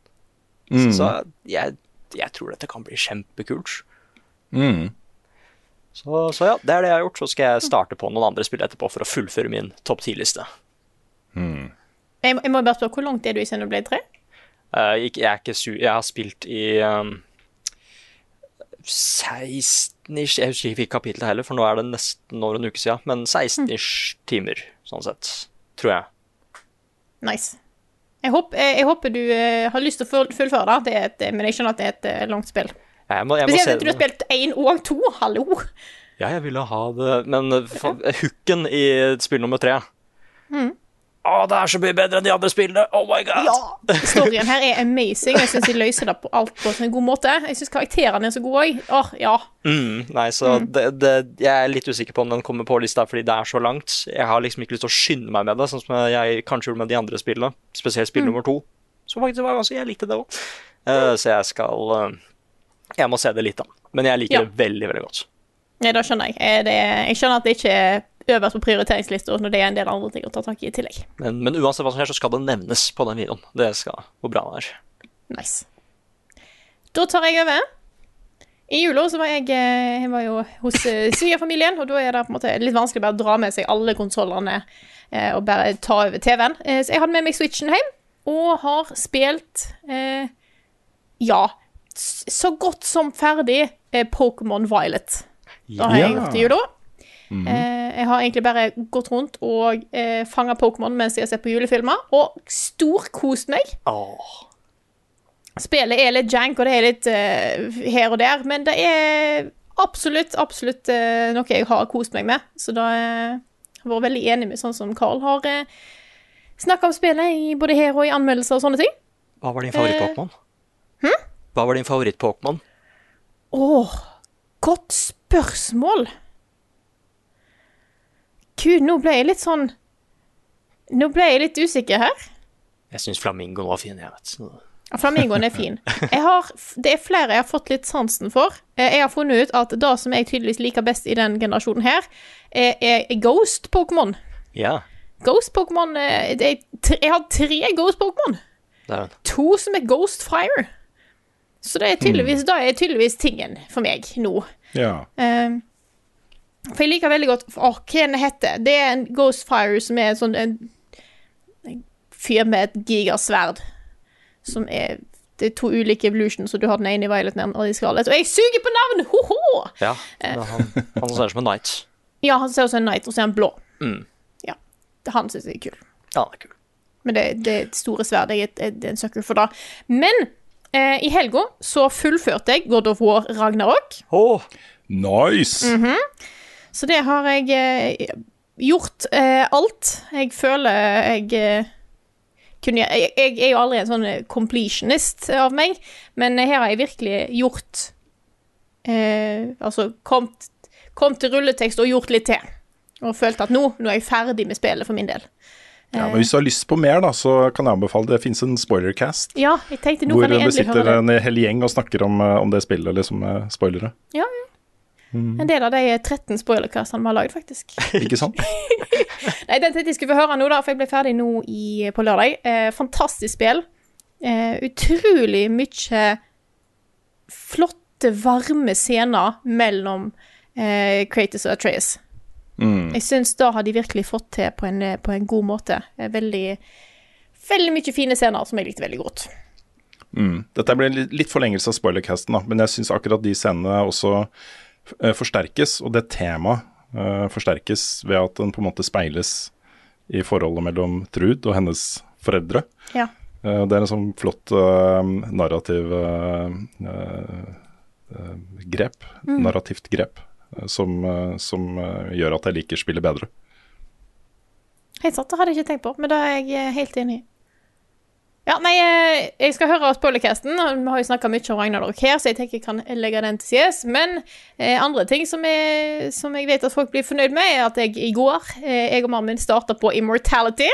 Så jeg, jeg tror dette kan bli kjempekult. Så, så ja, det er det jeg har gjort. Så skal jeg starte på noen andre spill etterpå for å fullføre min topp ti-liste. Jeg, må- jeg må bare spørre, hvor langt er du i Xenoblade 3? Uh, ikke- jeg, er ikke su jeg har spilt i um, 16-ish Jeg husker ikke hvilket kapittel heller, for nå er det nesten over en uke siden. Men 16-ish timer, sånn sett. Tror jeg. Nice. Jeg, håper- jeg, jeg håper du eh, har lyst til å fullføre det, det er et, men jeg skjønner at det er et eh, langt spill. Jeg må, jeg må Spesielt se etter du har spilt én og to, hallo! Ja, jeg ville ha det Men eh, hooken i spill nummer tre Å, det er så mye bedre enn de andre spillene! Oh my god! Ja! Storyen her er amazing. Jeg syns de løser det på alt på en god måte. Jeg syns karakterene er så gode òg. Åh, ja. Mm, nei, så Det, det, jeg er litt usikker på om den kommer på lista fordi det er så langt. Jeg har liksom ikke lyst til å skynde meg med det, sånn som jeg kanskje gjorde med de andre spillene. Spesielt spill nummer to, Så faktisk var ganske Jeg likte det òg. så jeg skal eh, Jeg må se det litt, da. Men jeg liker Ja. det veldig, veldig godt. Nei, da skjønner jeg. Eh, Det, jeg skjønner at det ikke er øverst på prioriteringslista når det er en del andre ting å ta tak i i tillegg. Men, men uansett hva som skjer, så skal det nevnes på den videoen. Det skal hvor bra det er. Nice. Da tar jeg over. I jula så var jeg, eh, jeg var jo hos eh, svigerfamilien, og da er det på en måte litt vanskelig bare å dra med seg alle konsollene og bare ta over TV-en. Så jeg hadde med meg Switchen hjem, og har spilt eh, Ja, så godt som ferdig eh, Pokémon Violet. Da har jeg gjort i jula. Eh, jeg har egentlig bare gått rundt og eh, fanga Pokémon mens jeg har sett på julefilmer, og storkost meg. Åh. Spillet er litt jank, og det er litt uh, her og der, men det er absolutt, absolutt uh, noe jeg har kost meg med. Så da har jeg vært veldig enig med sånn som Carl har uh, snakka om spillet i både her og i anmeldelser og sånne ting. Hva var din favoritt-Pokémon? Hva var din favoritt-Pokémon? Åh, godt spørsmål. Gud, nå ble jeg litt sånn Nå ble jeg litt usikker her. Jeg syns Flamingoen var fin. jeg vet. Ja, Flamingoen er fin. Jeg har, det er flere jeg har fått litt sansen for. Eh, Jeg har funnet ut at det som jeg tydeligvis liker best i den generasjonen her, er, er Ghost-Pokémon. Ja, Ghost-Pokémon eh, det er tre- Jeg har tre Ghost-Pokémon. To som er Ghost Fire. Så det er tydeligvis, da er tydeligvis tingen for meg nå. Ja. Eh, for jeg liker veldig godt Åh, hva den heter Det er en Ghostfire som er en sånn en, en fyr med et gigasverd. Som er Det er to ulike evolutions, og du har den ene i Violet og i Scarlet. Og jeg suger på navn! Ho-ho! Ja, det er han, han ser ut som en knight. Ja, han ser ut som en knight, og så er han blå. Mm. Ja. Han syns jeg er kul. Ja, han er kul. Men det, det er et store sverd. Jeg er, er en sucker for det. Men eh, i helga så fullførte jeg God of War Ragnarok. Åh, Nice! Så det har jeg eh, gjort eh, alt. Jeg føler jeg eh, kunne jeg, jeg er jo aldri en sånn eh, completionist av meg, men her har jeg virkelig gjort eh, Altså kommet kom til rulletekst og gjort litt til. Og følt at nå, nå er jeg ferdig med spillet for min del. Ja, men Hvis du har lyst på mer, da, så kan jeg anbefale Det fins en spoilercast Ja, jeg tenkte nå hvor kan jeg det sitter høre det. en hel gjeng og snakker om, eh, om det spillet, liksom med spoilere. Ja, ja. En del av de 13 spoilercastene vi har lagd, faktisk. Ikke sant? Nei, den tenkte jeg skulle få høre nå, da, for jeg ble ferdig nå i, på lørdag. Eh, fantastisk spill. Eh, utrolig mye flotte, varme scener mellom eh, Kratos og Atreas. Jeg syns da har de virkelig fått til på en, på en god måte. Eh, Veldig, veldig mye fine scener som jeg likte veldig godt. Mm. Dette ble litt forlengelse av spoilercasten, da, men jeg syns akkurat de scenene også eh, forsterkes, og det temaet uh, forsterkes ved at den på en måte speiles i forholdet mellom Trud og hennes foreldre. Ja. Uh, det er en sånn flott uh, narrativ eh, eh, eh, grep, narrativt grep, eh, som, eh, som eh, gjør at jeg liker spillet bedre. Helt sant, det hadde jeg ikke tenkt på, men det er jeg eh, helt enig i. Ja, nei, eh, jeg skal høre spoilercasten. og Vi har jo snakka mye om Ragnarok her, så jeg tenker jeg kan legge den til sides. Men eh, andre ting som, jeg, som jeg vet at folk blir fornøyd med, er at jeg i går, eh, jeg og mannen min, starta på Immortality.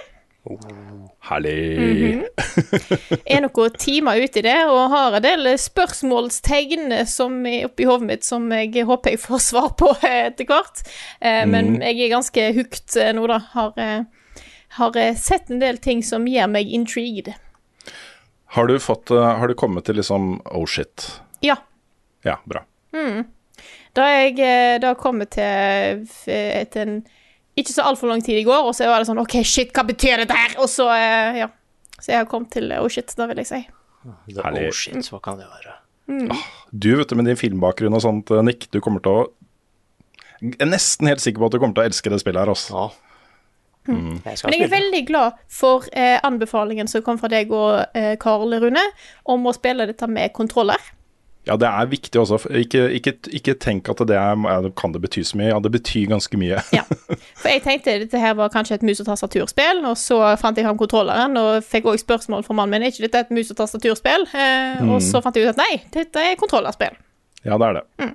Herlig! Er noen timer ute i det, og har en del spørsmålstegn som er oppi hodet mitt som jeg håper jeg får svar på eh, etter hvert. Eh, Men jeg er ganske hooked eh, nå, da. Har, har sett en del ting som gjør meg intrigued. Har du fått Har du kommet til liksom oh shit? Ja. Ja, bra. Da er jeg da kommet til etter en ikke så altfor lang tid i går, og så var det sånn OK, shit, hva betyr dette her? Og så, eh, ja. Så jeg har kommet til eh, oh shit, da vil jeg si. det, er oh shit, hva kan det være? Du, vet du, med din filmbakgrunn og sånt, eh, Nick, du kommer til å Jeg er nesten helt sikker på at du kommer til å elske det spillet her, altså. Ja. Mm. Men jeg er veldig glad for eh, anbefalingen som kom fra deg og eh, Karl Rune, om å spille dette med kontroller. Ja, det er viktig også. Ikke, ikke, ikke tenk at det er, kan det bety så mye. Ja, det betyr ganske mye. Ja. For jeg tenkte dette her var kanskje et mus- og tastaturspill, og så fant jeg fram kontrolleren og fikk også spørsmål fra mannen min er ikke dette et mus- og tastaturspill. Eh, Og så fant jeg ut at nei, dette er kontrollerspill. Ja, det er det.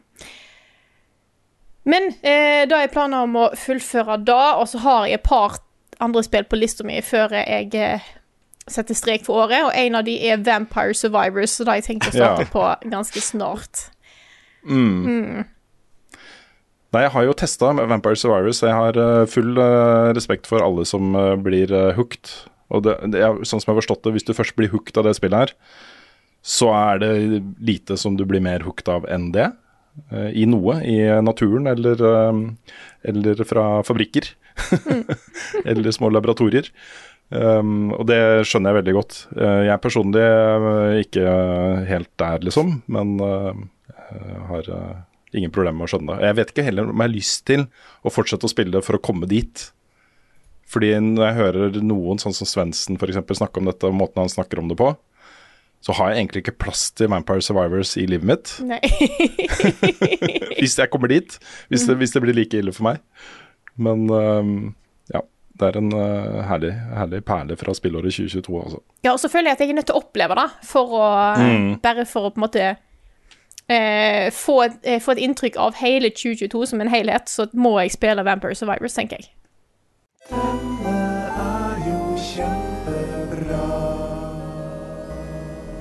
Men eh, da jeg planer om å fullføre da, og så har jeg et par andre spill på lista mi før jeg setter strek for året, og en av de er Vampire Survivors, så da har jeg tenkt å starte Ja. på ganske snart. Nei, jeg har jo testa Vampire Survivors. Jeg har eh, full uh, respekt for alle som uh, blir uh, hooked. Og det, det er, sånn som jeg har forstått det, hvis du først blir hooked av det spillet her, så er det lite som du blir mer hooked av enn det. I noe. I naturen eller, eller fra fabrikker. eller små laboratorier. Um, og det skjønner jeg veldig godt. Uh, jeg personlig er ikke helt der, liksom, men uh, har ingen problemer med å skjønne det. Jeg vet ikke heller om jeg har lyst til å fortsette å spille for å komme dit. Fordi når jeg hører noen, sånn som Svendsen f.eks., snakke om dette, og måten han snakker om det på, så har jeg egentlig ikke plass til Vampire Survivors i livet mitt. Hvis jeg kommer dit. Hvis det, hvis det blir like ille for meg. Men um. Det er en uh, herlig, herlig perle fra spillåret 2022, altså. Ja, og så føler jeg at jeg er nødt til å oppleve det, for å Bare for å på en måte eh, få, eh, få et inntrykk av hele 2022 som en helhet, så må jeg spille Vampire Survivors, tenker jeg. er jo kjempebra.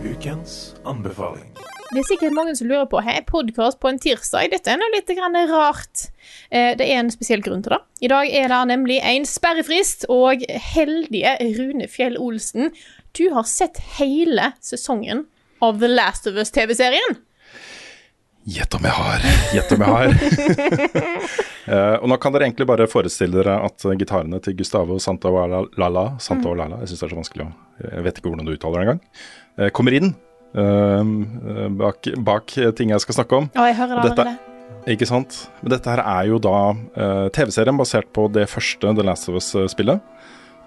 Ukens anbefaling. Det er sikkert mange som lurer på Hei, podkast på en tirsdag. Dette er nå litt grann rart. Eh, det er en spesiell grunn til det. I dag er det nemlig en sperrefrist, og heldige Rune Fjell Olsen, du har sett hele sesongen av The Last of Us-TV-serien. Gjett om jeg har! Gjett om jeg har. uh, og nå kan dere egentlig bare forestille dere at uh, gitarene til Gustavo Santa Lala Santa mm. Lala, jeg syns det er så vanskelig å Jeg vet ikke hvordan du uttaler det engang. Uh, kommer inn uh, bak, bak ting jeg skal snakke om. Å, jeg hører det allerede. Ikke sant? Men dette her er jo da eh, TV-serien basert på det første The Last of Us-spillet.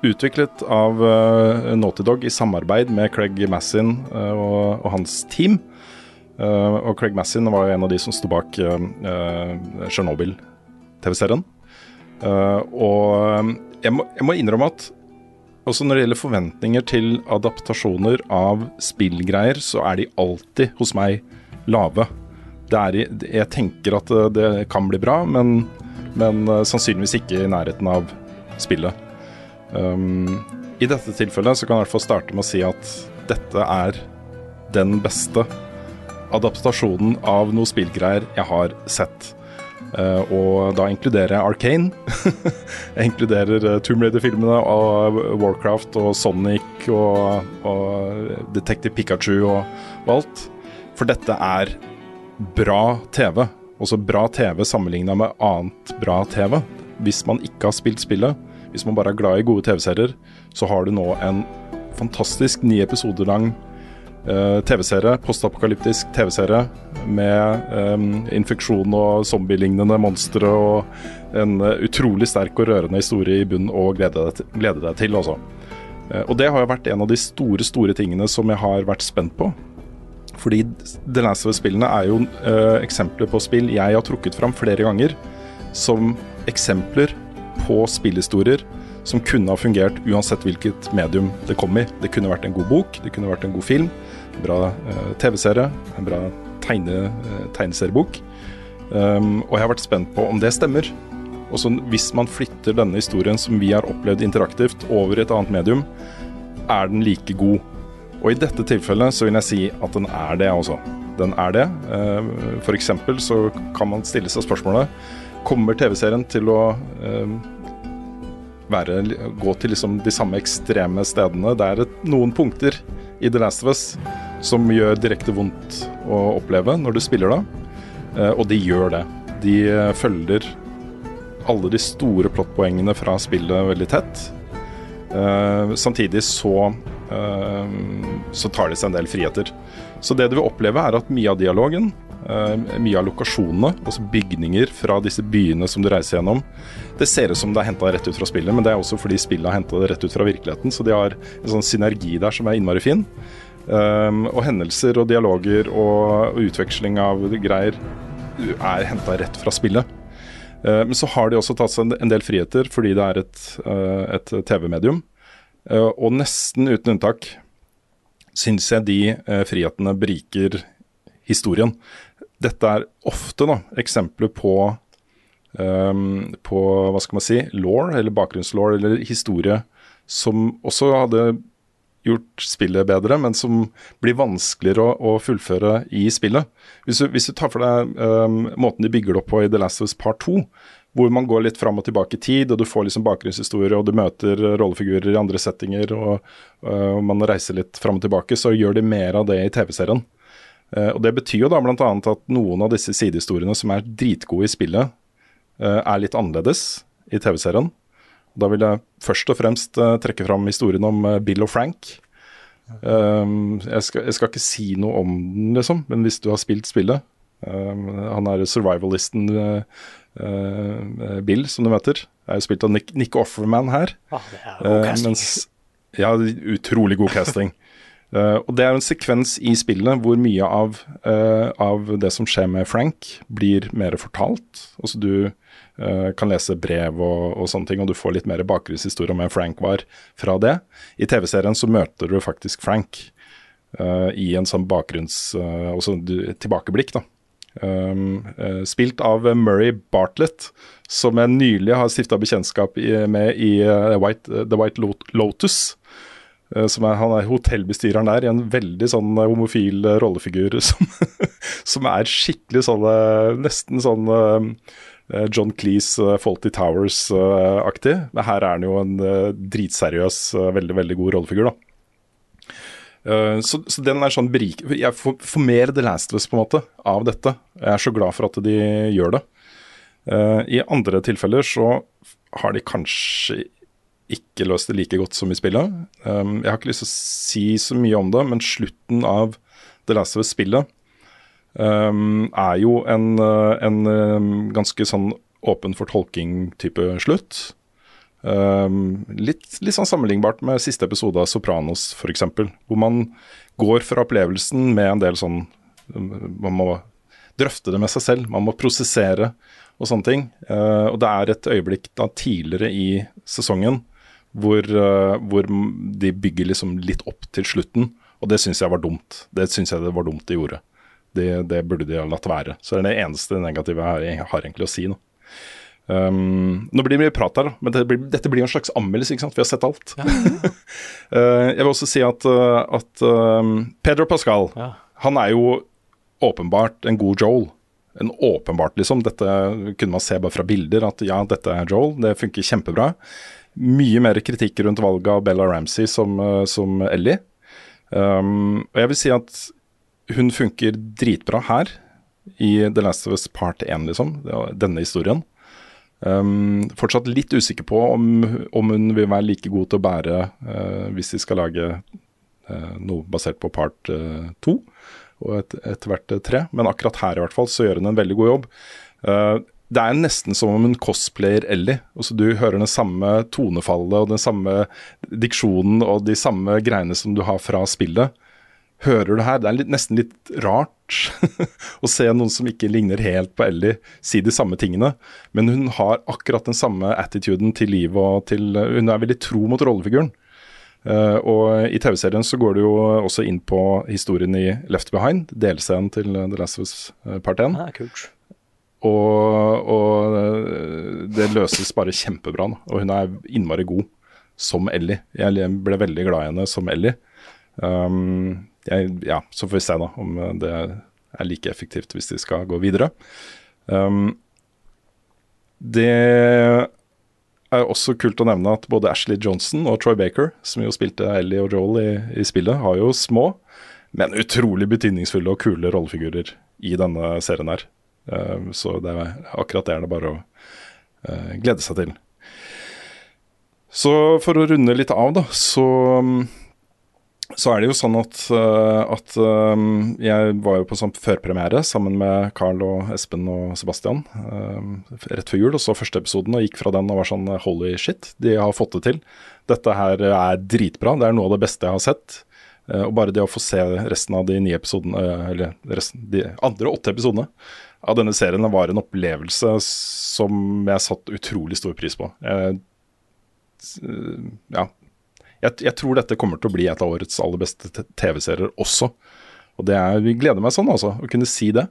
Utviklet av uh, Naughty Dog i samarbeid med Craig Massin eh, og, og hans team. Eh, og Craig Massin var jo en av de som sto bak uh, Chernobyl-TV-serien. Eh, og eh, jeg må, jeg må innrømme at også når det gjelder forventninger til adaptasjoner av spillgreier, så er de alltid hos meg lave. Er, jeg tenker at eh, det kan bli bra, men, men eh, sannsynligvis ikke i nærheten av spillet. Um, I dette tilfellet så kan jeg i hvert fall starte med å si at dette er den beste adaptasjonen av noe spillgreier jeg har sett. Uh, og da inkluderer jeg Arcane. jeg inkluderer Tomb Raider-filmene og Warcraft og Sonic og, og Detective Pikachu og, og alt. For dette er bra TV. Også bra TV sammenligna med annet bra TV. Hvis man ikke har spilt spillet, hvis man bare er glad i gode TV-serier, så har du nå en fantastisk ni episoder lang uh, TV-serie, postapokalyptisk TV-serie med um, infeksjon og zombielignende monstre og en uh, utrolig sterk og rørende historie i bunnen å glede deg til altså. Uh, og det har jo vært en av de store, store tingene som jeg har vært spent på. Fordi The Last of Us-spillene er jo uh, eksempler på spill jeg har trukket fram flere ganger som eksempler på spillhistorier som kunne ha fungert uansett hvilket medium det kom i. Det kunne vært en god bok, det kunne vært en god film, en bra uh, TV-serie, en bra tegne, uh, tegneseriebok. Um, og jeg har vært spent på om det stemmer. Og så hvis man flytter denne historien som vi har opplevd interaktivt, over i et annet medium, er den like god? Og i dette tilfellet så vil jeg si at den er det, altså. Den er det. F.eks. For eksempel så kan man stille seg spørsmålet Kommer TV-serien til å eh, være, gå til liksom de samme ekstreme stedene? Det er et, noen punkter i The Last of Us som gjør direkte vondt å oppleve når du spiller det, eh, og de gjør det. De eh, følger alle de store plottpoengene fra spillet veldig tett. Eh, samtidig så eh, så tar de seg en del friheter. Så det du vil oppleve, er at mye av dialogen, eh, mye av lokasjonene, altså bygninger fra disse byene som du reiser gjennom, det ser ut som det er henta rett ut fra spillet, men det er også fordi spillet har henta det rett ut fra virkeligheten, så de har en sånn synergi der som er innmari fin. Um, og hendelser og dialoger og, utveksling av greier er henta rett fra spillet. Men så har de også tatt seg en, del friheter fordi det er et, uh, et TV-medium. Uh, og nesten uten unntak syns jeg de frihetene beriker historien. Dette er ofte da, eksempler på um, på hva skal man si, law, eller bakgrunnslaw, eller historie, som også hadde gjort spillet bedre, men som blir vanskeligere å, å fullføre i spillet. Hvis du, hvis du tar for deg um, måten de bygger det opp på i The Last of Us Part 2, hvor man går litt fram og tilbake i tid, og du får liksom bakgrunnshistorier, og du møter rollefigurer i andre settinger, og, uh, man reiser litt fram og tilbake, så gjør de mer av det i TV-serien. Uh, og Det betyr jo da bl.a. at noen av disse sidehistoriene som er dritgode i spillet, uh, er litt annerledes i TV-serien. Da vil jeg først og fremst trekke fram historien om Bill og Frank. Um, jeg, skal, jeg, skal, ikke si noe om den, liksom, men hvis du har spilt spillet um, Han er survivalisten Bill, som du møter. Er jo spilt av Nick, Nick Offerman her. Ah, det er god casting. Mens, ja, utrolig god casting. Uh, og Det er en sekvens i spillet hvor mye av, av det som skjer med Frank, blir mer fortalt. Altså Du kan lese brev og, og, sånne ting, og du får litt mer bakgrunnshistorie om hvem Frank var fra det. I TV-serien så møter du faktisk Frank uh, i en sånn bakgrunns... Uh, tilbakeblikk, da. Um, spilt av Murray Bartlett, som jeg nylig har stifta bekjentskap med i White, The White Lotus. Er, han er hotellbestyreren der i en veldig sånn homofil rollefigur som, som er skikkelig sånn Nesten sånn Eh, John Cleese, uh, Faulty Towers-aktig. Men her er han jo en uh, dritseriøs, uh, veldig veldig god rollefigur, da. Så, så, den er sånn berik... Jeg får, får, mer The Last of Us på en måte av dette. Jeg er så glad for at de gjør det. I andre tilfeller så har de kanskje ikke løst det like godt som i spillet. Um, jeg har ikke lyst til å si så mye om det, men slutten av The Last of Us-spillet um, er jo en, eh, en, eh, ganske sånn åpen for tolking-type slutt. Um, litt, litt, sånn sammenlignbart med siste episode av Sopranos f.eks., hvor man går fra opplevelsen med en del sånn Man må drøfte det med seg selv, man må prosessere og sånne ting. Uh, og det er et øyeblikk da tidligere i sesongen hvor, uh, hvor de bygger liksom litt opp til slutten, og det syns jeg var dumt. Det syns jeg det var dumt de gjorde. Det, det burde de ha latt være. Så det er det eneste negative jeg har egentlig å si nå. Um, nå blir det mye prat her, men dette blir, dette blir en slags anmeldelse, ikke sant. Vi har sett alt. Ja, ja, uh, jeg vil også si at, uh, at uh, Pedro Pascal, han er jo åpenbart en god Joel. En åpenbart, liksom. Dette kunne man se bare fra bilder, at ja, dette er Joel. Det funker kjempebra. Mye mer kritikk rundt valget av Bella Ramsey som, uh, som Ellie. Um, og jeg vil si at hun funker dritbra her, i The Last of Us Part 1, liksom. Denne historien. Um, fortsatt litt usikker på om, om, hun vil være like god til å bære uh, hvis de skal lage uh, noe basert på part 2 to, og et, etter hvert 3. Men akkurat her i hvert fall så gjør hun en veldig god jobb. det er nesten som om hun cosplayer Ellie. Også du hører det samme tonefallet og den samme diksjonen og de samme greiene som du har fra spillet hører du her. Det er litt, nesten litt rart å se noen som ikke ligner helt på Ellie, si de samme tingene. Men hun har akkurat den samme attituden til livet og til Hun er veldig tro mot rollefiguren. Uh, og i TV-serien så går du jo også inn på historien i Left Behind, delscenen til The Last of Us eh, Part 1. Ah, kult. Og, og, eh, det løses bare kjempebra nå. Og hun er innmari god som Ellie. Jeg ble veldig glad i henne som Ellie. Um, jeg, ja, så får vi se da om eh, det er like effektivt hvis de skal gå videre. Um, det er også kult å nevne at både Ashley Johnson og Troy Baker, som jo spilte Ellie og Joel i, i spillet, har jo små, men utrolig betydningsfulle og kule rollefigurer i denne serien her. Uh, så det er, akkurat det er det bare å uh, glede seg til. Så for å runde litt av, da, så um, så er det jo sånn at, eh, at um, jeg var jo på sånn førpremiere sammen med Carl og Espen og Sebastian um, rett før jul, og så første episoden og gikk fra den og var sånn holy shit, de har fått det til. Dette her er dritbra, det er noe av det beste jeg har sett. Eh, og bare det å få se resten av de ni episodene, eh, eller resten, de andre åtte episodene av denne serien var en opplevelse som jeg satte utrolig stor pris på. Jeg, eh, ja. Jeg, jeg tror dette kommer til å bli et av årets aller beste TV-serier også. Og det er, vi gleder meg sånn, altså, å kunne si det.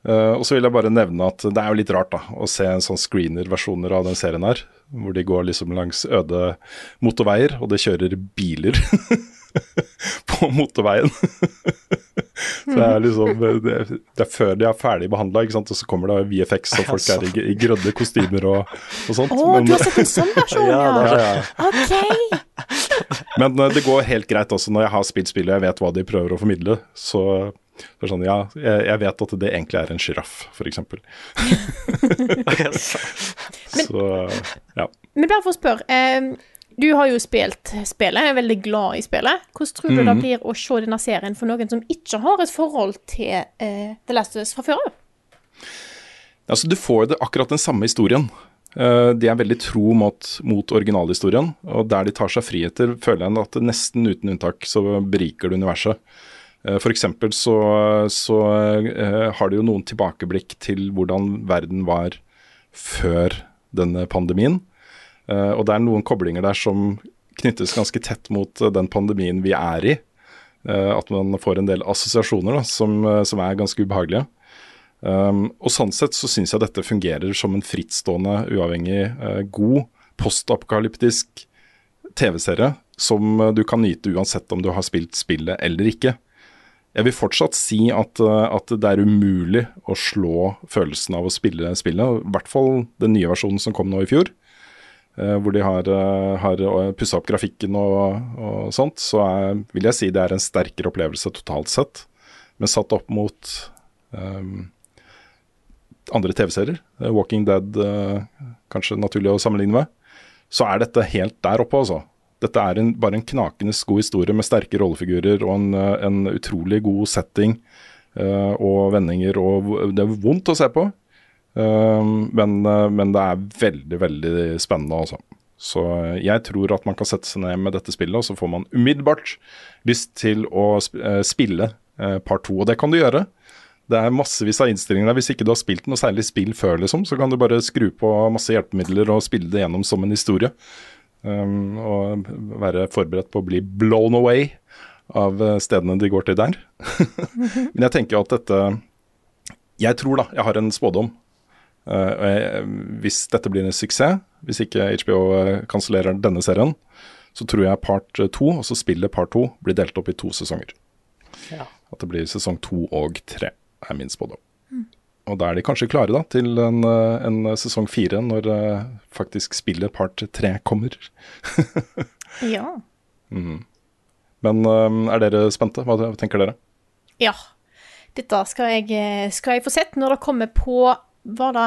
Uh, og så vil jeg bare nevne at det er jo litt rart da, å se en sånn screener-versjoner av den serien her, hvor de går liksom langs øde motorveier, og det kjører biler på motorveien. så det er liksom det, det er før de er ferdig behandla, og så kommer det VFX, og folk er i, i grønne kostymer og, og sånt. Å, du har sett en sånn versjon, ja? ja, ja. OK. Men eh, det går helt greit også når jeg har spilt spillet og jeg vet hva de prøver å formidle. Så det er sånn, ja, jeg, jeg vet at det egentlig er en sjiraff, f.eks. så ja. Men bare for å spørre. Eh, du har jo spilt spillet, er veldig glad i spillet. Hvordan tror du det Mhm. blir å se denne serien for noen som ikke har et forhold til uh, The Last of Us fra før av? Altså, du får jo det akkurat den samme historien. Eh, de er veldig tro mot, mot originalhistorien, og der de tar seg friheter, føler jeg at nesten uten unntak så beriker det universet. Uh, for eksempel så, så eh, har de jo noen tilbakeblikk til hvordan verden var før denne pandemien. Eh, og det er noen koblinger der som knyttes ganske tett mot eh, den pandemien vi er i. Eh, at man får en del assosiasjoner da, som, eh, som er ganske ubehagelige. Um, og sånn sett så syns jeg dette fungerer som en frittstående, uavhengig, uh, god postapokalyptisk TV-serie som eh, du kan nyte uansett om du har spilt spillet eller ikke. Jeg vil fortsatt si at, eh, at det er umulig å slå følelsen av å spille spillet. I hvert fall den nye versjonen som kom nå i fjor. hvor de har, har pussa opp grafikken og, og sånt. Så er, vil jeg si det er en sterkere opplevelse totalt sett. Men satt opp mot um, andre TV-serier, eh, Walking Dead eh, kanskje naturlig å sammenligne med, så er dette helt der oppe, altså. Dette er en, bare en knakende god historie med sterke rollefigurer og en, eh, en utrolig god setting og vendinger. og Det er vondt å se på, men, men det er veldig, veldig spennende, altså. Så jeg tror at man kan sette seg ned med dette spillet, og så får man umiddelbart lyst til å spille part to. Og det kan du gjøre. Det er massevis av innstillinger der. Hvis ikke du har spilt noe særlig spill før, liksom, så kan du bare skru på masse hjelpemidler og spille det gjennom som en historie. Um, og være forberedt på å bli blown away av eh, stedene de går til der. Men jeg tenker jo at dette Jeg tror da, jeg har en spådom. Uh, jeg, hvis dette blir en suksess, hvis ikke HBO eh, kansellerer denne serien, så tror jeg part to, altså spillet part to, blir delt opp i to sesonger. Ja. At det blir sesong to og tre, er min spådom. Og da er de kanskje klare da til en, eh, en sesong fire, når eh, faktisk spillet part tre kommer. Ja. Men eh, er dere spente? Hva tenker dere? ja. Dette skal jeg, skal jeg få sett når det kommer på Var det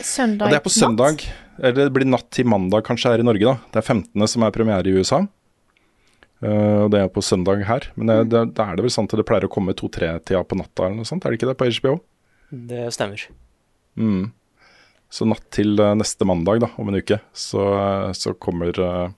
søndag Ja, det er på natt? søndag. Eller det blir natt til mandag kanskje her i Norge, da. Det er 15. som er premiere i USA. Eh, og det er på søndag her. Men det, det, da er det vel sant at det pleier å komme to-tre-tida på natta eller noe sånt, er det ikke det på HBO? Det stemmer. Mm. Så natt til eh, neste mandag, da, om en uke, så, så kommer uh,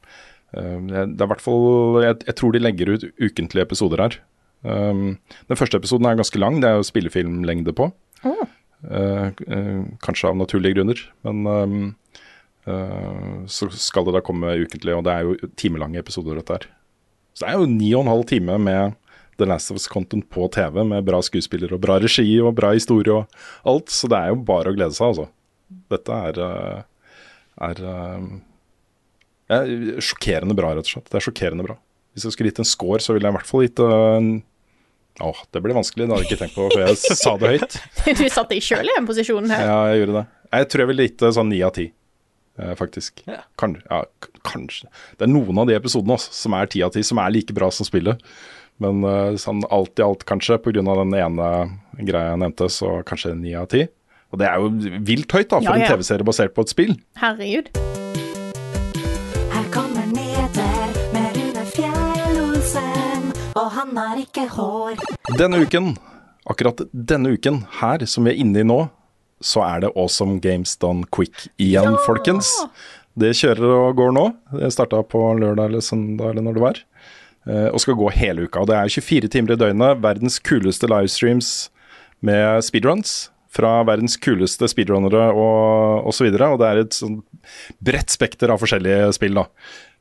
eh, Det er i hvert fall jeg, jeg tror de legger ut ukentlige episoder her. Um, den første episoden er ganske lang, det er jo spillefilmlengde på. Å. Uh, uh, kanskje av naturlige grunner, men um, eh, så skal det da komme ukentlig, og det er jo timelange episoder, dette her. Så det er jo ni og en halv time med The Last of Us Content på TV, med bra skuespillere og bra regi og bra historie og alt, så det er jo bare å glede seg, altså. Dette er, eh, er eh, ja, sjokkerende bra, rett og slett. Det er sjokkerende bra. Hvis jeg skulle gitt en score, så ville jeg i hvert fall gitt eh, en Åh, det ble vanskelig, det hadde jeg ikke tenkt på før jeg sa det høyt. Du satte deg sjøl i den posisjonen her. Ja, jeg gjorde det. Jeg tror jeg ville gitt det sånn ni av ti, faktisk. Ja. Kan, ja, kanskje. Det er noen av de episodene også, som er ti av ti, som er like bra som spillet. Men eh, sånn alt i alt, kanskje, pga. den ene greia jeg nevnte, så kanskje ni av ti. Og det er jo vilt høyt da, for Ja, ja. en TV-serie basert på et spill. Herregud. Her kommer nyheter med Rune Fjell-Olsen, og han har ikke hår. Denne uken, akkurat denne uken her som vi er inne i nå, så er det Awesome Games Done Quick igjen, Ja! folkens. Det kjører og går nå. Det starta på lørdag eller søndag eller når det var. eh, og skal gå hele uka. Og Det er 24 timer i døgnet, verdens kuleste livestreams med speedruns. Fra verdens kuleste speedrunnere og osv. Og, og det er et sånn bredt spekter av forskjellige spill. da.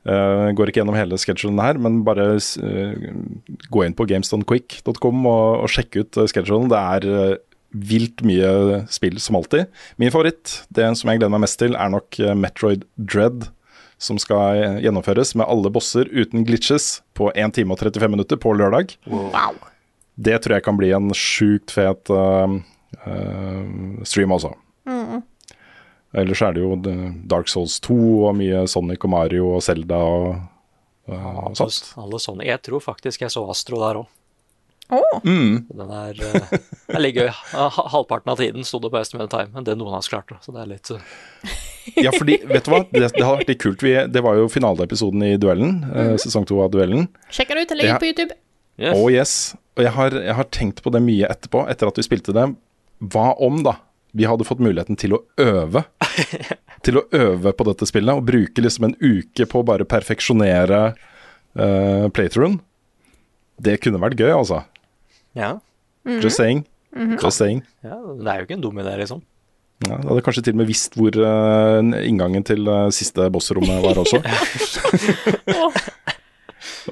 Uh, går ikke gjennom hele schedulen her, men bare uh, gå inn på gamestonquick.com og, og sjekke ut uh, schedulen. Det er vilt mye spill, som alltid. Min favoritt, det som jeg gleder meg mest til, er nok uh, Metroid Dread. Som skal uh, gjennomføres med alle bosser uten glitches på 1 time og 35 minutter på lørdag. Wow. Det tror jeg kan bli en sjukt fet stream også. Mm. Ellers er det jo eh, Dark Souls 2 og mye Sonic og Mario og Zelda og, og sånt. Alle sånne. Jeg tror faktisk jeg så Astro der òg. Oh. Mm. Den er uh, Den ligger ha- halvparten av tiden sto det på Estimate Time, men det noen av oss klarte. Så det er litt uh, Ja, fordi, vet du hva, det, det har vært litt kult. Vi, det var jo finaleepisoden i Duellen, eh, sesong to av Duellen. Sjekk den ut. Den ligger på YouTube. yes. Oh yes. Og jeg har, jeg har tenkt på det mye etterpå, etter at vi spilte det. Hva om, da, vi hadde fått muligheten til å øve? til å øve på dette spillet, og bruke liksom en uke på å bare perfeksjonere uh, playthroughen. Det kunne vært gøy, altså. Ja. Just saying. Just saying. ja. Det er jo ikke en dum idé, liksom. Ja, jeg hadde kanskje til og med visst hvor uh, inngangen til uh, siste bossrommet var også.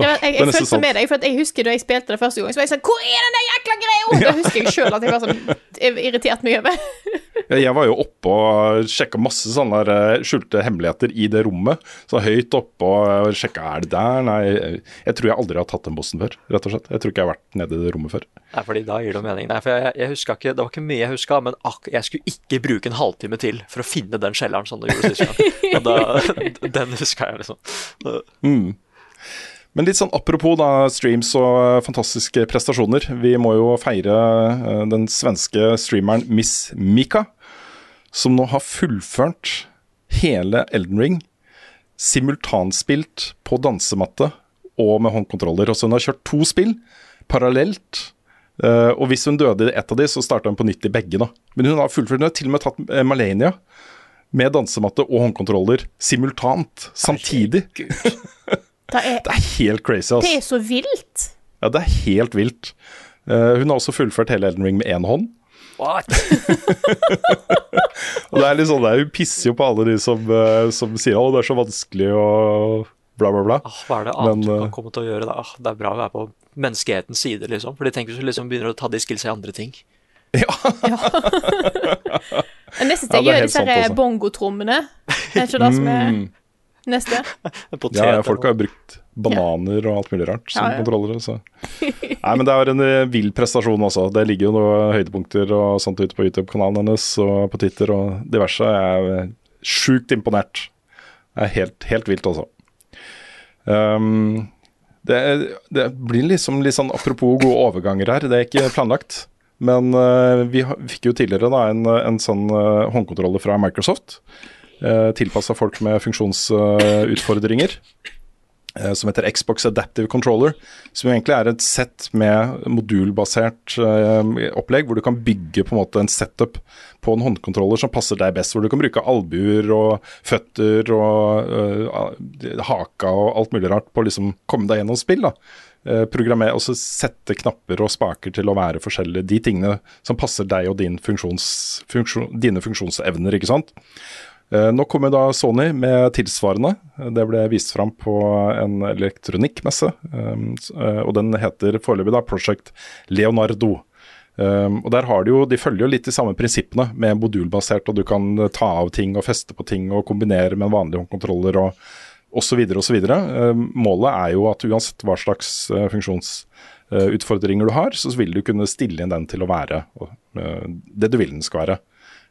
Ja, jeg, jeg følte sant. med deg, for jeg husker da jeg spilte det første gang, så var jeg sånn Hvor er den der jækla greia?! Det husker jeg sjøl at jeg var sånn irritert mye over. Ja, Jeg var jo oppe og sjekka masse sånne eh, skjulte hemmeligheter i det rommet. Så høyt oppe og sjekka er det der. Nei, jeg tror jeg aldri har tatt den bossen før, rett og slett. Jeg tror ikke jeg har vært nede i det rommet før. Nei, fordi da gir det mening. Nei, for jeg, jeg huska ikke, Det var ikke mye jeg huska, men ak jeg skulle ikke bruke en halvtime til for å finne den skjelleren som du gjorde sist gang. Den huska jeg, liksom. Mm. Men litt sånn apropos da streams og eh, fantastiske prestasjoner. Vi må jo feire eh, den svenske streameren Miss Mika, som nå har fullført hele Elden Ring simultanspilt på dansematte og med håndkontroller. Og så hun har kjørt to spill parallelt. Eh, og hvis hun døde i ett av de, så starta hun på nytt i begge. da. Men hun har fullført, hun har til og med tatt Malenia med dansematte og håndkontroller simultant, samtidig. Det er, Det er helt crazy, altså. det er så vilt. Ja, det er helt vilt. Uh, hun har også fullført hele Elden Ring med én hånd. What? Og det er litt sånn der, Hun pisser jo på alle de som, uh, som sier at det er så vanskelig og bla, bla, bla. Ah, hva er det annet Men, du eh, kan komme til å gjøre? Da? Ah, det er bra å være på menneskehetens side, liksom. For de tenker hvis du liksom begynner å ta de skillsa i andre ting. Ja. neste Ja, jeg det er gjør helt disse altså. bongotrommene. Er ikke det som er Mm. Neste? Ja, ja, folk har jo brukt bananer og alt mulig rart som Ja, ja. kontrollere. Så. Nei, men det er en eh, vill prestasjon også. Det ligger jo noen høydepunkter og sånt ute på YouTube-kanalen hennes og på Twitter og diverse. Jeg er sjukt imponert. Det er helt, helt vilt, altså. Um, det, det blir liksom litt sånn apropos gode overganger her, det er ikke planlagt. Men uh, vi, fikk jo tidligere da en, en sånn uh, håndkontroller fra Microsoft. Uh, Tilpassa folk med funksjonsutfordringer eh, som heter Xbox Adaptive Controller. Som egentlig er et sett med modulbasert eh, opplegg, hvor du kan bygge på en måte en setup på en håndkontroller som passer deg best. Hvor du kan bruke albuer og føtter og eh, haka og alt mulig rart på å liksom komme deg gjennom spill. da. Eh, programmer, og så sette knapper og spaker til å være forskjellige. De tingene som passer deg og din funksjons, funksjon, dine funksjonsevner, ikke sant. Eh, Nå kommer da Sony med tilsvarende. Det ble vist fram på en elektronikkmesse. s- eh, Og den heter foreløpig da Project Leonardo. Um, og der har de jo, de følger jo litt de samme prinsippene med modulbasert, og du kan eh, ta av ting og feste på ting og kombinere med en vanlig håndkontroller og osv. osv. Um, målet er jo at uansett hva slags funksjonsutfordringer du har, så vil du kunne stille inn den til å være det du vil den skal være.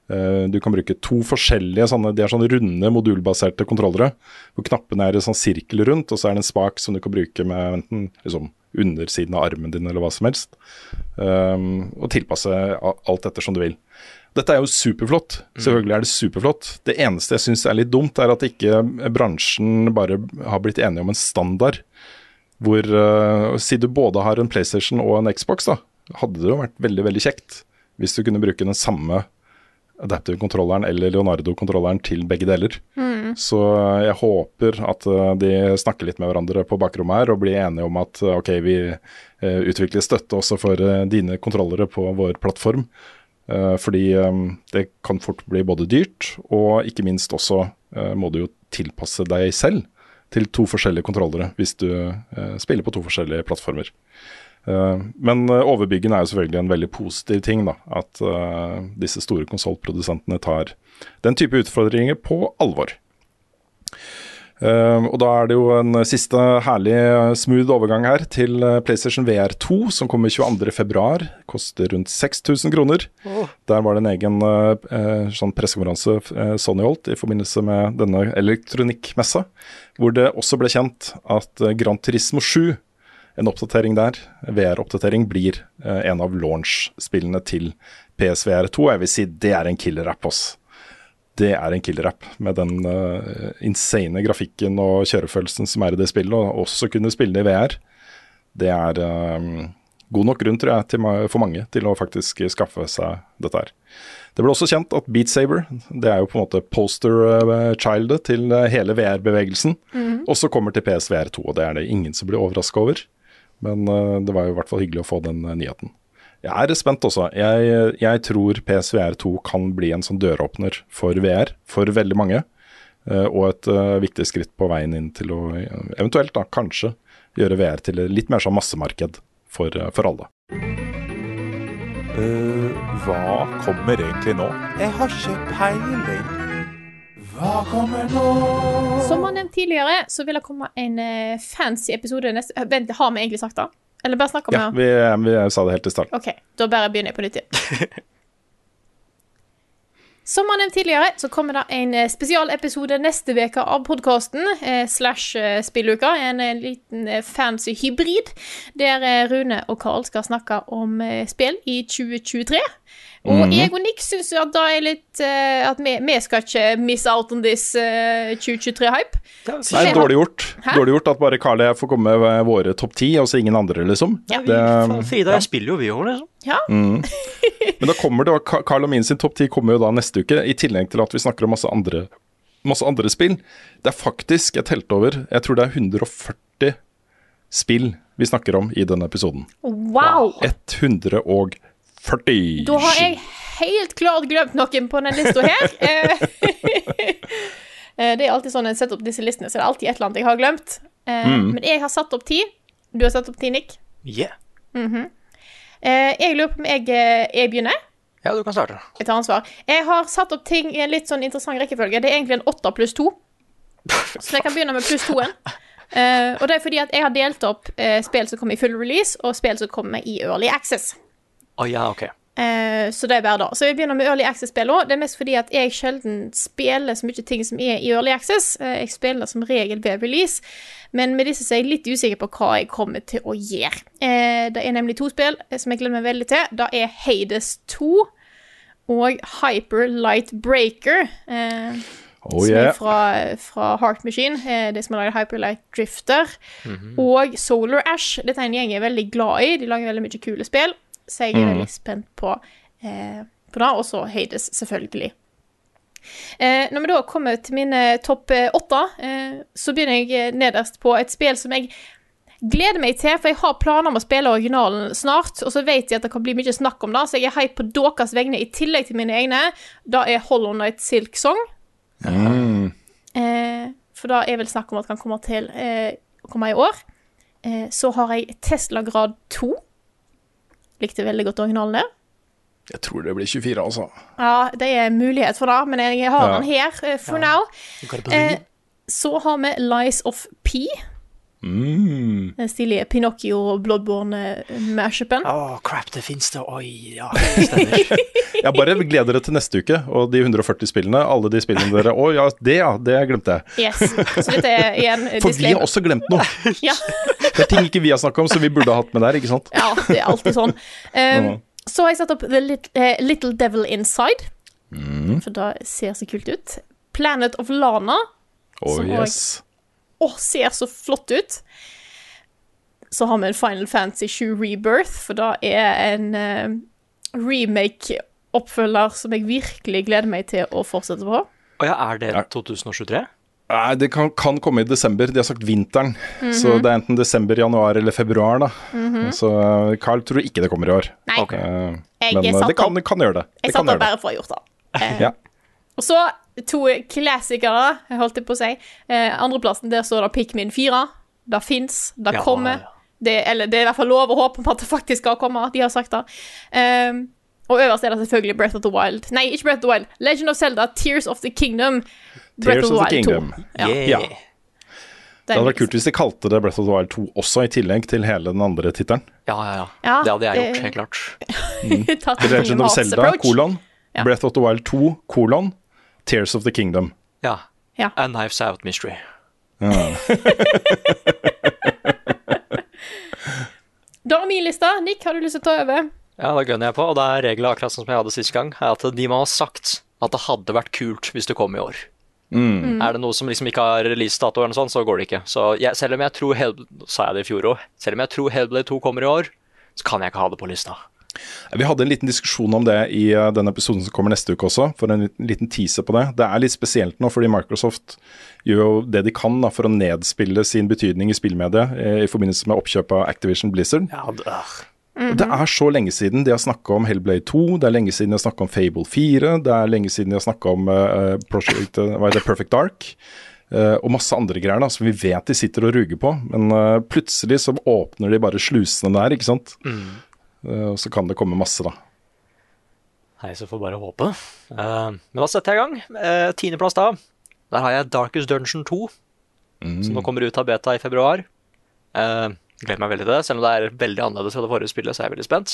Eh, Du kan bruke to forskjellige sånne, de er sånne runde modulbaserte kontrollere. Hvor knappene er i sånn sirkel rundt, og så er det en spak som du kan bruke med enten liksom, undersiden av armen din eller hva som helst. Um, og tilpasse alt etter som du vil. Dette er jo superflott. Selvfølgelig er det superflott. Det eneste jeg syns er litt dumt, er at ikke bransjen bare har blitt enige om en standard. Hvor uh, Siden du både har en PlayStation og en Xbox, da, hadde det jo vært veldig veldig kjekt hvis du kunne bruke den samme Adaptive-kontrolleren eller Leonardo-kontrolleren til begge deler. Så jeg håper at eh, de snakker litt med hverandre på bakrommet her og blir enige om at eh, ok, vi eh, utvikler støtte også for dine kontrollere på vår plattform. Fordi det kan fort bli både dyrt, og ikke minst også må du jo tilpasse deg selv til to forskjellige kontrollere hvis du spiller på to forskjellige plattformer. Eh, men eh, overbyggen er jo selvfølgelig en veldig positiv ting, da. At eh, disse store konsollprodusentene tar den type utfordringer på alvor. Og da er det jo en siste herlig smooth overgang her til PlayStation VR2, som kommer 22.2. Koster rundt 6000 kroner. Der var det en egen sånn pressekonferanse Sony holdt i forbindelse med denne elektronikkmessa, hvor det også ble kjent at Grand Gran Turismo 7 en oppdatering der, VR-oppdatering, blir eh, en av launch-spillene til PSVR2. Jeg vil si det er en killer-app, ass. Det er en killer-app med den eh, insane grafikken og kjørefølelsen som er i det spillet, og også kunne spille det i VR. Det er eh, god nok grunn, tror jeg, til, for mange til å faktisk skaffe seg dette her. Det ble også kjent at Beat Saber, det er jo på en måte poster-childet til eh, hele VR-bevegelsen, også kommer til PSVR2, og det er det ingen som blir overraska over. Men eh, det var jo i hvert fall hyggelig å få den eh, nyheten. Jeg er spent også. Jeg, jeg tror PSVR2 kan bli en sånn døråpner for VR for veldig mange. eh, og et viktig skritt på veien inn til å eventuelt da kanskje gjøre VR til litt mer sånn massemarked for, for alle. hva kommer egentlig nå? Jeg har ikke peiling. Hva kommer nå? Som han nevnt tidligere, så vil det komme en eh, fancy episode neste eh, Vent, har vi egentlig sagt det? Eller bare snakke om Ja, det? vi, vi sa det helt i starten. OK, da bare begynner jeg på nytt igjen. Som han nevnt tidligere, så kommer det en eh, spesialepisode neste uke av podkasten eh, slash eh, spilluka. En eh, liten eh, fancy hybrid, der eh, Rune og Carl skal snakke om eh, spill i 2023. Og jeg og Nick syns jo at da er litt uh, At vi, vi skal ikke miss out on this uh, 2023-hype. Nei, dårlig gjort. Hæ? Dårlig gjort at bare Carl og jeg får komme med våre topp ti, og så ingen andre, liksom. Ja, vi, Frida, ja. jeg spiller jo vi òg, liksom. Ja. Men da kommer det, Carl og min sin topp ti kommer jo da neste uke, i tillegg til at vi snakker om masse andre, masse andre spill. Det er faktisk, jeg telte over, jeg tror det er 140 spill vi snakker om i denne episoden. Wow! 140! Da har jeg helt klart glemt noen på denne lista her. Eh, eh, det er alltid sånn når jeg setter opp disse listene, så det er alltid et eller annet jeg har glemt. Mm. Men jeg har satt opp ti. Du har satt opp ti, Nick. Yeah. Eh, jeg lurer på om jeg, eh, jeg begynner. Ja, du kan starte. Jeg tar ansvar. Jeg har satt opp ting i en litt sånn interessant rekkefølge. Det er egentlig en åtte pluss to. Så jeg kan begynne med pluss toen. Uh, og det er fordi at jeg har delt opp uh, spill som kommer i full release, og spill som kommer i early access. Å ja, OK. Eh, så det er bare da. Så vi begynner med Early Access-spill òg. Det er mest fordi at jeg sjelden spiller så mye ting som er i Early Access. Eh, jeg spiller som regel ved release, men med disse så er jeg litt usikker på hva jeg kommer til å gjøre. Eh, det er nemlig to spill eh, som jeg gleder meg veldig til. Det er Hades 2 og Hyper Light Breaker. Eh, Oh som er fra, fra Heart Machine, eh, de som har laget Hyperlight Drifter. Og Solar Ash. Dette er en gjeng jeg er veldig glad i. De lager veldig mye kule spill, så jeg er veldig spent på, eh, på det. Og så Hades, selvfølgelig. Eh, når vi da kommer til mine topp eh, åtte, eh, så begynner jeg eh, nederst på et spill som jeg gleder meg til, for jeg har planer om å spille originalen snart, og så vet jeg at det kan bli mye snakk om det, så jeg er hype på deres vegne i tillegg til mine egne. Da er Hollow Night Silk Song. Eh, for da er vel snakk om at det kan komme til eh, komme i år. Eh, så har jeg Tesla Grad 2. Likte veldig godt originalen der. Jeg tror det blir 24, altså. Ja, det er mulighet for det, men jeg har Ja. den her eh, for now. Eh, så har vi Lies of P. Mm. Den stilige Pinocchio og Bloodborne-mashupen. Å, crap, det fins det. Oi, ja. Jeg bare gleder dere til neste uke, og de 140 spillene. Alle de spillene dere Å ja, det ja, det glemte jeg. Yes. Så dette er igjen For vi har også glemt noe. Ja. Det er ting ikke vi har snakka om, som vi burde ha hatt med der, ikke sant? Ja, det er alltid sånn. Um. Så har jeg satt opp The eh, Little Devil Inside. Mm. For det ser så kult ut. Planet of Lana. Oh, Som yes. Å, ser så flott ut. Så har vi en Final Fantasy 7 Rebirth, for det er en uh, remake oppfølger som jeg virkelig gleder meg til å fortsette på. Og ja, er det 2023? Nei, det kan, kan komme i desember. De har sagt vinteren. Mhm. Så det er enten desember, januar eller februar, da. Mhm. Så eh, Carl tror ikke det kommer i år. Nei. Okay. Men eh, satt det kan, kan gjøre det. Jeg det satt der bare for å ha gjort det. Ja. Og så to klassikere, jeg holdt jeg på å si. Eh, andreplassen, der står det Pikmin 4. Det fins, det Ja, kommer. ja. Det, eller det er i hvert fall lov å håpe på at det faktisk skal komme. De har sagt det. Um, og øverst er det selvfølgelig Breath of the Wild. Nei, ikke Breath of the Wild. Legend of Zelda, Tears of the Kingdom. Breath Tears of the Kingdom. 2. Ja. Yeah. Ja. Det Det hadde vært kult hvis de kalte det Breath of the Wild 2 også, i tillegg til hele den andre tittelen. Ja, ja, ja. Ja, det hadde jeg gjort, helt klart. Mm. Legend of Zelda, approach. kolon. Ja. Breath of the Wild 2, kolon. Tears of the Kingdom. Ja. Ja. A Knives Out Mystery. Da er min lista. Nick, har du lyst til å ta over? Ja, da gønner jeg på, og det er regelen akkurat sånn som jeg hadde sist gang, er at de må ha sagt at det hadde vært kult hvis det kom i år. Mm. Er det noe som liksom ikke har releasedato, eller noe sånt, så går det ikke. Så jeg, selv om jeg tror Hell... Sa jeg det i fjor òg? Selv om jeg tror Hellblade 2 kommer i år, så kan jeg ikke ha det på lista. Vi hadde en liten diskusjon om det i denne den episoden som kommer neste uke også, for en liten, teaser på det. Det er litt spesielt nå, fordi Microsoft gjør jo det de kan da, for å nedspille sin betydning i spillmediet eh, i forbindelse med oppkjøp av Activision Blizzard. Ja, det, øh. Det er så lenge siden de har snakka om Hellblade 2, det er lenge siden de har snakka om Fable 4, det er lenge siden de har snakka om uh, Project, uh, er det, Perfect Dark. Uh, og masse andre greier da, som vi vet de sitter og ruger på. Men uh, plutselig så åpner de bare slusene der, ikke sant. Eh, og så kan det komme masse, da. Nei, så får bare håpe. Eh, men da setter jeg i gang. Uh, Tiendeplass da. Der har jeg Darkest Dungeon 2, som nå kommer ut av beta i februar. Uh, gleder meg veldig til det, selv om det er veldig annerledes fra det forrige spillet, så er jeg veldig spent.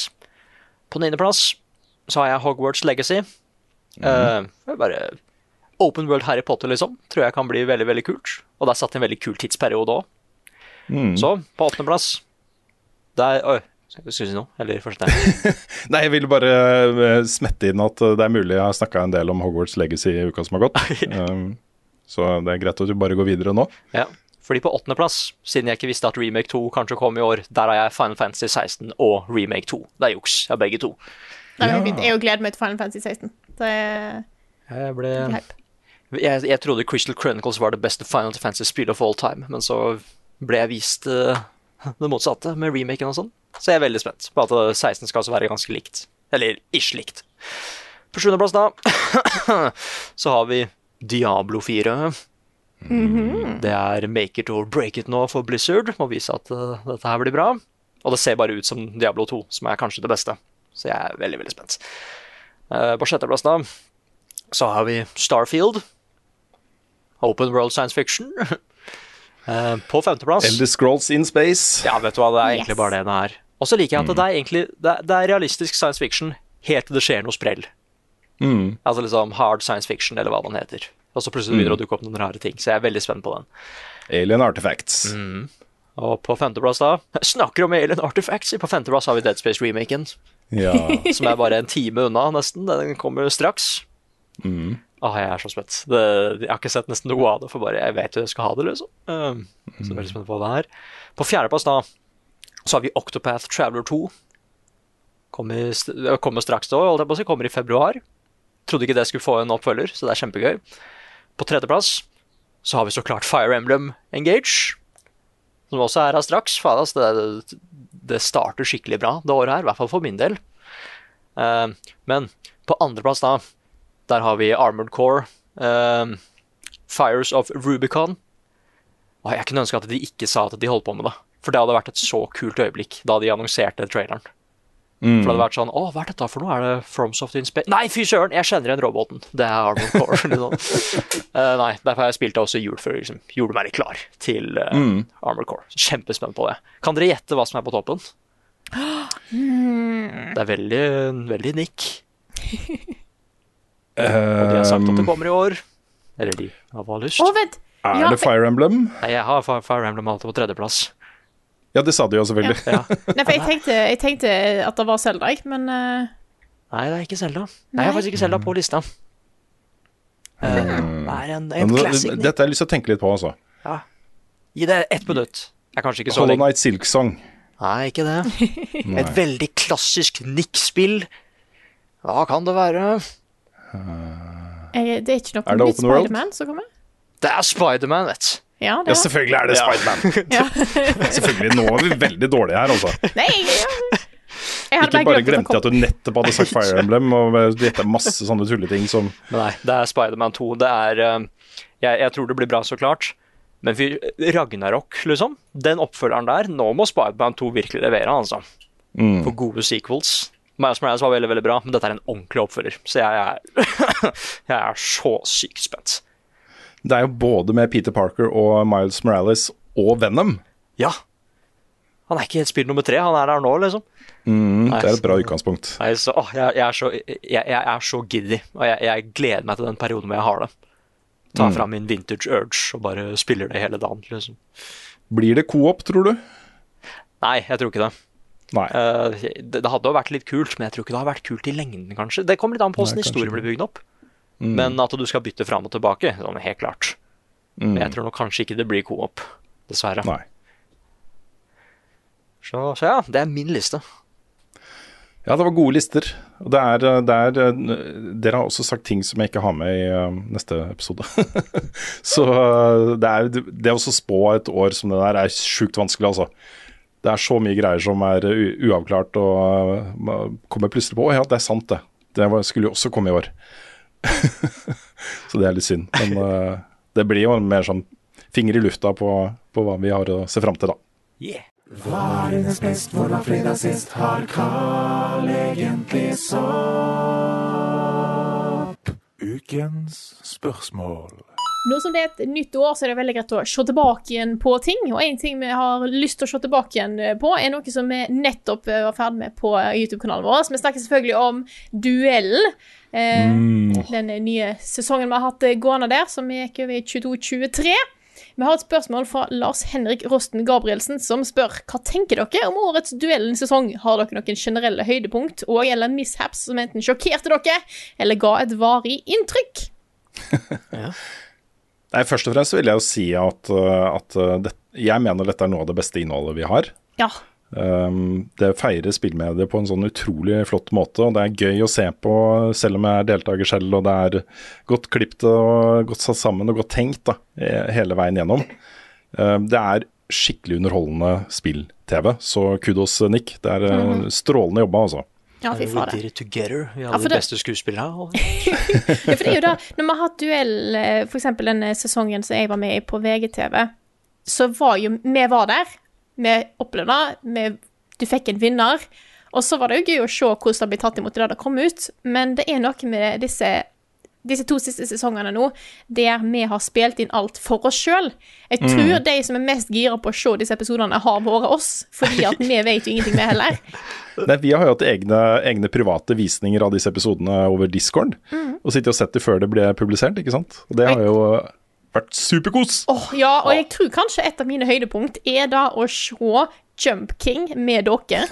På niendeplass så har jeg Hogwarts Legacy. Mm. er bare Open World Harry Potter, liksom. Tror jeg kan bli veldig, veldig kult. Og det er satt en veldig kul tidsperiode òg. Så, på åttendeplass Der Oi, skal du si noe? Eller første Nei, jeg ville bare eh, smette inn at eh, det er mulig jeg har snakka en del om Hogwarts Legacy i uka som har gått. um, så det er greit at du bare går videre nå. Ja, fordi på åttendeplass, siden jeg ikke visste at Remake 2 kanskje kom i år, der har jeg Final Fantasy 16 og Remake 2. Det er juks. Jeg har begge to. Ja. men Jeg gleder meg til Final Fantasy 16. Det er Jeg ble hype. jeg, jeg trodde Crystal Chronicles var det beste Final Fantasy-spillet of all time, men så ble jeg vist eh, det motsatte med remaken og sånn. Så jeg er veldig spent på at eh, 16 skal også være ganske likt. Eller ish likt. På sjuendeplass, da, så har vi Diablo 4. Det er make it or break it nå for Blizzard. Må vise at uh, dette her blir bra. Og det ser bare ut som Diablo 2, som er kanskje det beste. Så jeg er veldig, veldig spent. Uh, på sjetteplass, da, så har vi Starfield. Open World Science Fiction. Uh, på femteplass Elder Scrolls in Space. Ja, vet du hva, det er egentlig Yes. bare det det er. Og så liker jeg at det er egentlig det er, det er realistisk science fiction helt til det skjer noe sprell. Mm. Altså liksom hard science fiction, eller hva den heter. Og så plutselig begynner det å dukke opp noen rare ting. Så jeg er veldig spent på den. Alien Artifacts. Og på femteplass, da Snakker om Alien Artifacts! På femteplass har vi Dead Space-remaken. Ja. Som er bare en time unna, nesten. Den kommer straks. Åh, jeg er så spent. Det, jeg har ikke sett nesten noe av det, for bare jeg vet jo jeg skal ha det, liksom. Um, Så jeg er veldig spent på det her. På fjerdeplass, da, så har vi Octopath Traveler 2. Kommer, kommer straks da, holdt jeg på å si. Kommer i februar. Trodde ikke det skulle få en oppfølger, så det er kjempegøy. På tredjeplass så har vi så klart Fire Emblem Engage. Som også er her straks. Faen, altså, det, det starter skikkelig bra det året her, i hvert fall for min del. Uh, men på andreplass da, der har vi Armored Core, uh, Fires of Rubicon. Og jeg kunne ønske at de ikke sa at de holdt på med det. For det hadde vært et så kult øyeblikk da de annonserte traileren. For det hadde vært sånn Å, hva er dette for noe? Er det FromSoft in Space? Nei, fy søren! Jeg kjenner igjen roboten. Det er Arnold Core. liksom. uh, nei, derfor har jeg spilt det også i jul, før liksom, gjorde meg litt klar til uh, Armored Core. Kjempespent på det. Kan dere gjette hva som er på toppen? Det er veldig, veldig nikk. Og de har sagt at det kommer i år. Eller de har bare lyst. Oh, vent! Er Ja, det Fire Emblem? Nei, jeg har Fire Fire Emblem alltid på tredjeplass. Ja, det sa de jo selvfølgelig. Ja. Nei, for jeg tenkte, jeg tenkte at det var Zelda, jeg, men uh... Nei, det er ikke Selda. Jeg har faktisk ikke Selda på lista. Uh, det er en, en Men classic. Dette har jeg lyst til å tenke litt på, altså. Gi det ett minutt. Det er kanskje ikke så Hollow lenge. Night Silk Song. Nei, ikke det. Et veldig klassisk Nick-spill. Hva kan det være? Jeg, det er ikke noe Er det Open World? Spiderman som kommer? Det er Spiderman, vet du. Ja, Ja, det ja, selvfølgelig er det Ja. Spiderman. Ja. selvfølgelig. Nå er vi veldig dårlige her, altså. Nei, jeg, jeg, jeg hadde Ikke bare glemt glemte jeg at du nettopp hadde sagt Fire Emblem, og gjetta masse sånne tulleting som nei, det er Spiderman 2. Det er eh, jeg, jeg tror det blir bra, så klart. Men fy, Ragnarok, liksom. Den oppfølgeren der. Nå må Spiderman 2 virkelig levere, altså. mm. For gode sequels. Miles Morales var veldig veldig bra, men dette er en ordentlig oppfølger. Så jeg er, jeg er så sykt spent. Det er jo både med Peter Parker og Miles Morales og Venom. Ja. Han er ikke helt spill nummer tre, han er der nå, liksom. Mm, det er et bra utgangspunkt. Nei, så, å, jeg, jeg, er så, jeg, jeg er så giddy, og jeg, jeg gleder meg til den perioden hvor jeg har det. Ta Mm. fram min vintage urge og bare spiller det hele dagen. liksom. Blir det co-op, tror du? Nei, jeg tror ikke det. Eh, det, det hadde jo vært litt kult, men jeg tror ikke det har vært kult i lengden, kanskje. Det kommer litt an på hvordan historien blir bygd opp. Mm. Men at du skal bytte fram og tilbake, sånn helt klart. Mm. Men jeg tror nok kanskje ikke det blir co-op, dessverre. Nei. Så, så ja, det er min liste. Ja, det var gode lister. Og det er, det er Dere har også sagt ting som jeg ikke har med i eh, neste episode. Så eh, det er Det å spå et år som det der er sjukt vanskelig, altså. Det er så mye greier som er uavklart, og eh, kommer plutselig på Å ja, det er sant, det. Det skulle jo også komme i år. Så det er litt synd. Men uh, det blir jo mer sånn finger i lufta på, på hva vi har å se fram til, da. Yeah. er hennes best, hvor var fredag sist? Har Carl egentlig sopp? Ukens spørsmål. Nå som det er et nytt år, så er det veldig greit å se tilbake igjen på ting. Og en ting vi har lyst til å se tilbake igjen på, er noe som vi nettopp eh, var ferdig med på YouTube-kanalen vår. Så vi snakker selvfølgelig om Duellen. Eh, Den nye sesongen vi har hatt eh, gående der, som gikk over i 22-23. Vi har et spørsmål fra Lars Henrik Rosten Gabrielsen, som spør hva tenker dere om årets duellensesong. Har dere noen generelle høydepunkt og eller mishaps som enten sjokkerte dere, eller ga et varig inntrykk? Nei, Først og fremst vil jeg jo si at, uh, at uh, det, jeg mener dette er noe av det beste innholdet vi har. Ja. Um, det feirer spillmediet på en sånn utrolig flott måte, og det er gøy å se på, selv om jeg er deltaker selv, og det er godt klippet og godt satt sammen og godt tenkt da, eh, hele veien gjennom. Um, det er skikkelig underholdende spill-TV, så kudos, Nick. Det er mm -hmm. strålende jobba, altså. Ja, fy We did it together. Vi hadde ja, de beste skuespillerne. Ja, for det er jo da, når vi har hatt duell, f.eks. for eksempel den eh, sesongen som jeg var med i på VGTV, så var jo, vi var der, vi opplevde, det. du fikk en vinner, og så var det jo gøy å se hvordan det ble tatt imot da det kom ut, men det er noe med disse, disse to siste sesongene nå, der vi har spilt inn alt for oss selv. Jeg tror Mm. de som er mest gira på å se disse episodene har vært oss, fordi at vi vet jo ingenting med heller. Nei, vi har jo hatt egne, egne private visninger av disse episodene over Discord, mm. og sittet og sett det før det ble publisert, ikke sant? Og det har jo vært superkos. Åh, ja, og jeg tror kanskje et av mine høydepunkt er da å se Jump King med dere.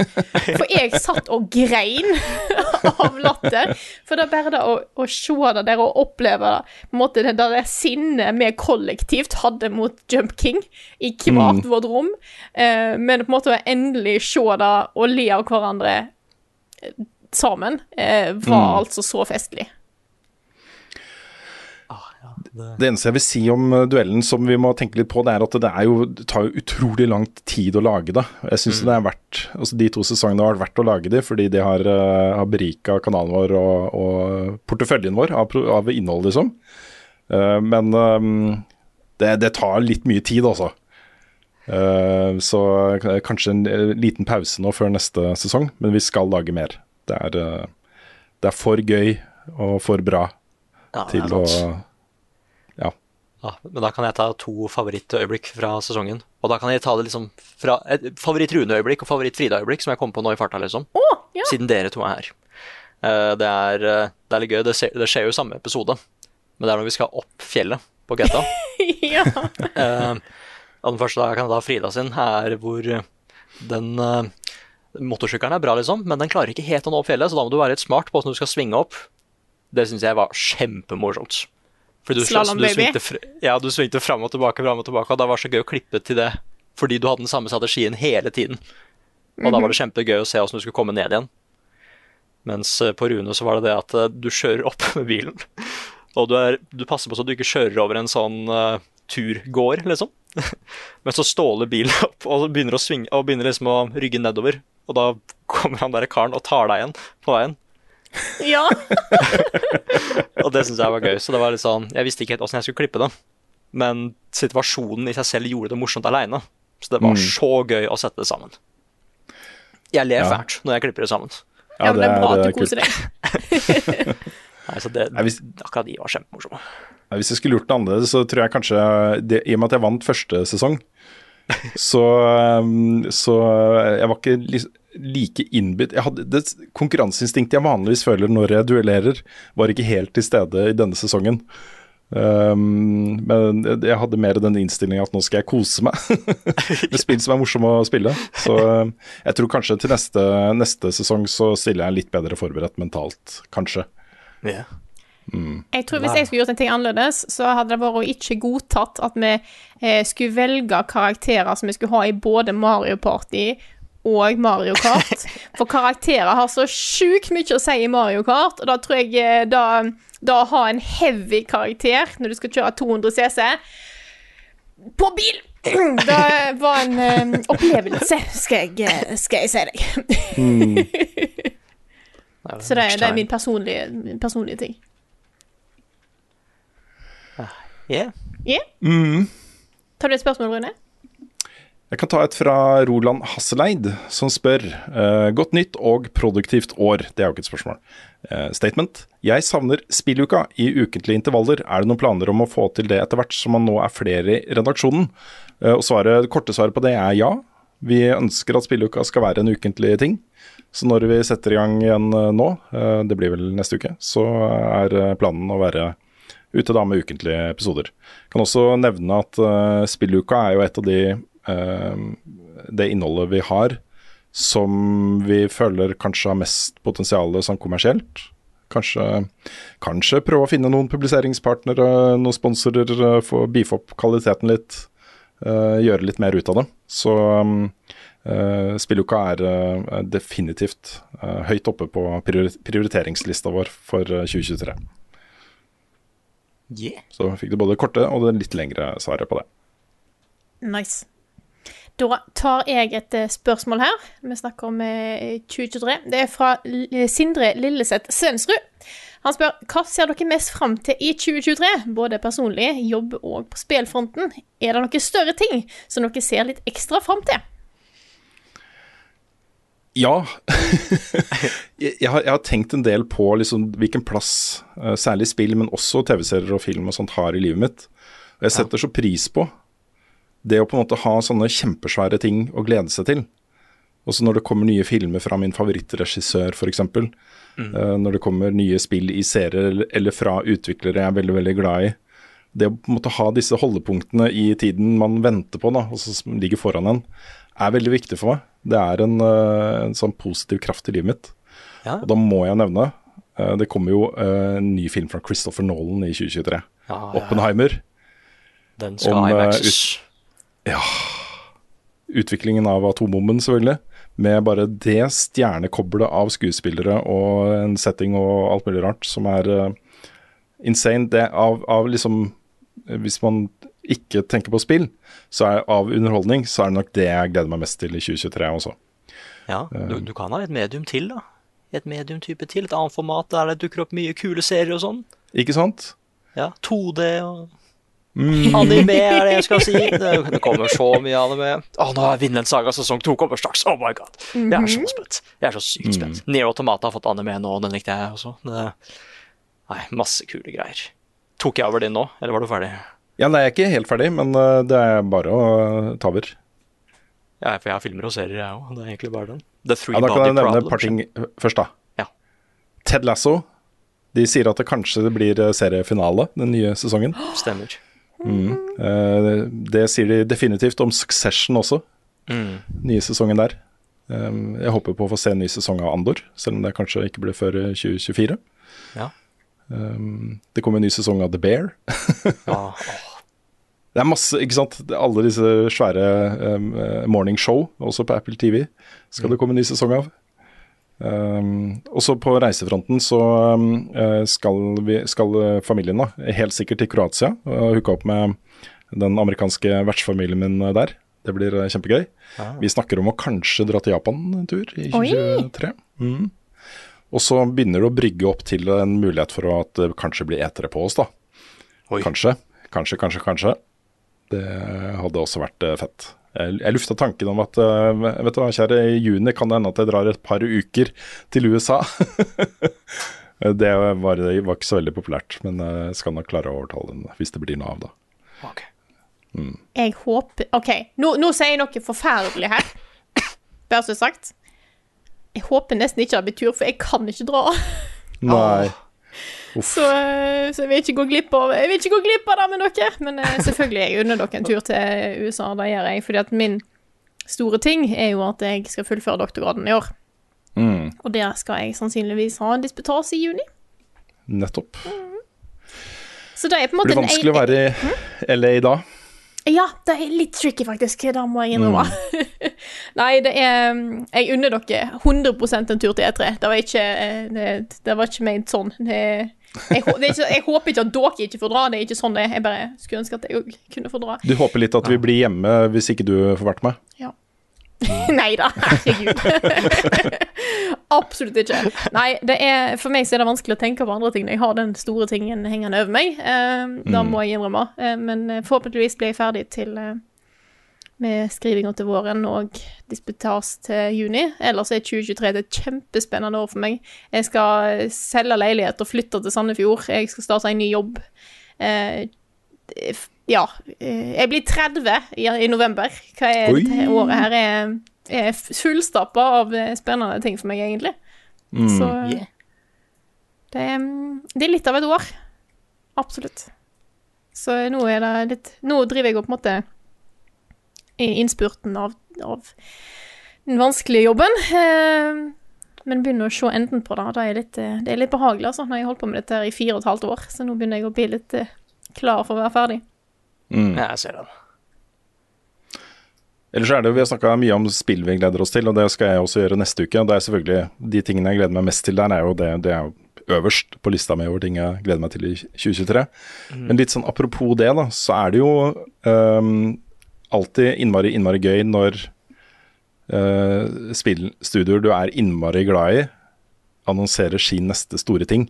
For jeg satt og grein av latter. For det er bare det å, å se det der og oppleve det, på en måte det der sinnet vi kollektivt hadde mot Jump King i hvert Mm. vårt rom, eh, men på en måte å endelig se det og le av hverandre eh, sammen, eh, var Mm. altså så festlig. Det eneste jeg vil si om uh, duellen som vi må tenke litt på, det er at det, er jo, det tar jo utrolig lang tid å lage det. Jeg syns det er verdt altså De to sesongene har vært verdt å lage de, fordi de har, uh, har berika kanalen vår og, og porteføljen vår av, av innhold, liksom. Uh, men um, det, det tar litt mye tid, altså. Uh, så kanskje en liten pause nå før neste sesong, men vi skal lage mer. Det er, det er for gøy og for bra Ja, til å. Ja. Ja, men da kan jeg ta to favorittøyeblikk fra sesongen. Og da kan jeg ta det liksom fra et favoritt-Rune-øyeblikk og favoritt-Frida-øyeblikk som jeg kom på nå i farta, liksom. ja. Siden dere to er her. Eh, Det er, eh, det er litt gøy. Det, ser, det skjer jo samme episode, men det er når vi skal opp fjellet på Getta. ja. Eh, og den første jeg kan ta Frida sin, er hvor den Motorsykkelen er bra, liksom, men den klarer ikke helt å nå opp fjellet, så da må du være litt smart på hvordan du skal svinge opp. Det syns jeg var kjempemorsomt. Fordi du, Slalom, du svingte, fr- ja, du svingte fram og tilbake, fram og tilbake, og da var det så gøy å klippe til det. Fordi du hadde den samme strategien hele tiden. Og da var det kjempegøy å se åssen du skulle komme ned igjen. Mens eh, på Rune så var det det at eh, du kjører opp med bilen, og du, er, du passer på så du ikke kjører over en sånn uh, turgård, liksom. Men så ståler bilen opp og begynner å svinge og begynner liksom å rygge nedover. Og da kommer han der karen og tar deg igjen på veien. Ja. Og det syns jeg var gøy. Så det var litt sånn Jeg visste ikke helt åssen jeg skulle klippe det. Men situasjonen i seg selv gjorde det morsomt aleine. Så det var Mm. så gøy å sette det sammen. Jeg ler Ja. fælt når jeg klipper det sammen. Ja, men det er bra at du koser deg. Nei, så det, hvis- Akkurat de var kjempemorsomme. Hvis jeg skulle gjort det annerledes, så tror jeg kanskje det, I og med at jeg vant første sesong, så, um, så jeg var ikke li- like innbitt jeg hadde, Det konkurranseinstinktet jeg vanligvis føler når jeg duellerer, var ikke helt til stede i denne sesongen. Um, men jeg hadde mer den innstillinga at nå skal jeg kose meg med spill som er morsomme å spille. Så um, jeg tror kanskje til neste, neste sesong så stiller jeg litt bedre forberedt mentalt, kanskje. Ja. Jeg tror Hvis jeg skulle gjort en ting annerledes, så hadde det vært å ikke godtatt at vi eh, skulle velge karakterer som vi skulle ha i både Mario Party og Mario Kart. For karakterer har så sjukt mye å si i Mario Kart, og da tror jeg eh, da, da å ha en heavy karakter når du skal kjøre 200 CC på bil Det var en um, opplevelse, skal jeg, eh, skal jeg si deg. Så det, det er min personlige, min personlige ting. Yeah. Yeah? Mm. Tar du et spørsmål, Rune? Jeg kan ta et fra Roland Hasseleid, som spør uh, Godt nytt og produktivt år. Det er jo ikke et spørsmål. Uh, statement. Jeg savner spilluka i ukentlige intervaller. Er det noen planer om å få til det etter hvert som man nå er flere i redaksjonen? Uh, og svaret, det korte svaret på det er ja. Vi ønsker at spilluka skal være en ukentlig ting. Så når vi setter i gang igjen nå, det blir vel neste uke, så er planen å være ute da med ukentlige episoder. Kan også nevne at spilluka er jo et av de det innholdet vi har som vi føler kanskje har mest potensial sånn kommersielt. Kanskje, kanskje prøve å finne noen publiseringspartnere, noen sponsorer, eh, få beefe opp kvaliteten litt. eh, gjøre litt mer ut av det. Så um, eh, spilluka er uh, definitivt uh, høyt oppe på priori prioriteringslista vår for eh, 2023. Yeah. Så fikk du både det korte og det litt lengre svaret på det. Nice. Da tar jeg et eh, spørsmål her. Vi snakker om eh, 2023. Det er fra Sindre Lilleseth Svensrud. Han spør hva ser dere mest fram til i 2023, både personlig, jobb og på spillfronten. Er det noen større ting som dere ser litt ekstra fram til? Ja. jeg, har, jeg har tenkt en del på liksom, hvilken plass eh, særlig spill, men også TV-serier og film og sånt har i livet mitt. Og jeg setter så pris på det å på en måte ha sånne kjempesvære ting å glede seg til. Også når det kommer nye filmer fra min favorittregissør, f.eks. Mm. når det kommer nye spill i serier eller, fra utviklere jeg er veldig, veldig glad i. Det å på en måte ha disse holdepunktene i tiden man venter på, da, og som ligger foran en, er veldig viktig for meg. Det er en, uh, en sånn positiv kraft i livet mitt. Ja. Og da må jeg nevne uh, Det kommer jo en ny film fra Christopher Nolan i 2023. Ja, ja. Oppenheimer. Den skal Om, IMAXes. Ja. Utviklingen av atombomben, selvfølgelig. Med bare det stjernekoblet av skuespillere og en setting og alt mulig rart som er uh, insane. Det av, av liksom Hvis man ikke tenker på spill, så er av underholdning, så er det nok det jeg gleder meg mest til i 2023 også. Ja, du, du kan ha et medium til, da. Et medium-type til. Et annet format der det dukker opp mye kule serier og sånn. Ikke sant? Ja, 2D og Mm. Anime er det jeg skal si. Det, kommer så mye anime. Å, nå er Vinland Saga sesong to kommer straks. Oh my god. Jeg er så spent. Jeg er så sykt spent. Mm. Nero Automata har fått anime nå, den likte jeg også. Det, nei, masse kule greier. Tok jeg over din nå, eller var du ferdig? Ja, nei, jeg er ikke helt ferdig, men eh, det er bare å uh, ta over. Ja, for jeg har filmer og serier, jeg òg. Det er egentlig bare den. The Three Ja, da kan jeg nevne et par ting eh, først, da. Ja. Ted Lasso. De sier at det kanskje blir eh, seriefinale den nye sesongen. Stemmer. Mm. Eh, det sier de definitivt om Succession også, Mm. nye sesongen der. Jeg håper på å få se en ny sesong av Andor, selv om det kanskje ikke blir før eh, 2024. Ja. Um, det kommer en ny sesong av The Bear. Ja. Det er masse, ikke sant. Alle disse svære um, eh, morning show, også på Apple TV, skal det komme en ny sesong av. Um, også på reisefronten så um, eh, skal, vi, skal familien da, helt sikkert til Kroatia og hooke opp med den amerikanske vertsfamilien min der. Det blir eh, kjempegøy. Ah. Vi snakker om å kanskje dra til Japan en tur i 2023. Mm. Og så begynner det å brygge opp til en mulighet for at det kanskje blir etere på oss, da. Oi. Kanskje, kanskje, kanskje, kanskje. Det hadde også vært eh, fett. Jeg, jeg lufta tanken om at eh, vet du hva, kjære, i juni kan det hende at jeg drar et par uker til USA. det var, var ikke så veldig populært, men jeg skal nok klare å overtale den hvis det blir noe av, da. Ok. Jeg håper OK, nå, nå sier jeg noe forferdelig her. Bare så sagt. Jeg håper nesten ikke det blir tur, for jeg kan ikke dra. Nei. Så, eh, så jeg vil ikke gå glipp av Jeg vil ikke gå glipp av det med dere. Men eh, selvfølgelig jeg unner dere en tur til USA. Det gjør jeg. Fordi at min store ting er jo at jeg skal fullføre doktorgraden i år. Mm, Og der skal jeg sannsynligvis ha en disputas i juni. nettopp. Så det er på en måte blir vanskelig å være i LA da. Ja, det er litt tricky, faktisk. Det må jeg innrømme. Nei, det er Jeg unner dere 100% en tur til E3. Det var ikke, eh, det, det var ikke ment sånn. Det, jeg, det er ikke, jeg håper ikke at dere ikke får dra. Det er ikke sånn det er. Jeg bare skulle ønske at jeg òg kunne få dra. Du håper litt at vi blir hjemme hvis ikke du får vært med? Ja. Nei da, herregud. Absolutt ikke. Nei, det er, for meg så er det vanskelig å tenke på andre ting når jeg har den store tingen hengende over meg. Eh, Da må jeg innrømme. Eh, men eh, forhåpentligvis blir jeg ferdig til eh, med skrivinga til våren og disputas til juni. Ellers er 2023 et kjempespennende år for meg. Jeg skal selge leilighet og flytte til Sandefjord. Jeg skal starte en ny jobb. Eh, ja. eh, Jeg blir 30 i, i november. Hva er Oi. dette året her? er er fullstappa av eh, spennende ting for meg, egentlig. Så Yeah. det, er, mm, det er litt av et år. Absolutt. Så nå er det litt Nå driver jeg og på en måte i innspurten av, av den vanskelige jobben. Eh, men begynner å se enden på det. Det er litt, eh, det er litt behagelig, altså. Når jeg har holdt på med dette i fire og et halvt år, så nå begynner jeg å bli litt klar for å være ferdig. Mm. Ja, jeg ser den. Ellers er det jo, Vi har snakka mye om spill vi gleder oss til, og det skal jeg også gjøre neste uke. og Det er selvfølgelig De tingene jeg gleder meg mest til der, er jo det, det er jo øverst på lista mi over ting jeg gleder meg til i 2023. Men litt sånn apropos det, da, så er det jo um, alltid innmari, innmari gøy når uh, spillstudioer du er innmari glad i, annonserer sin neste store ting.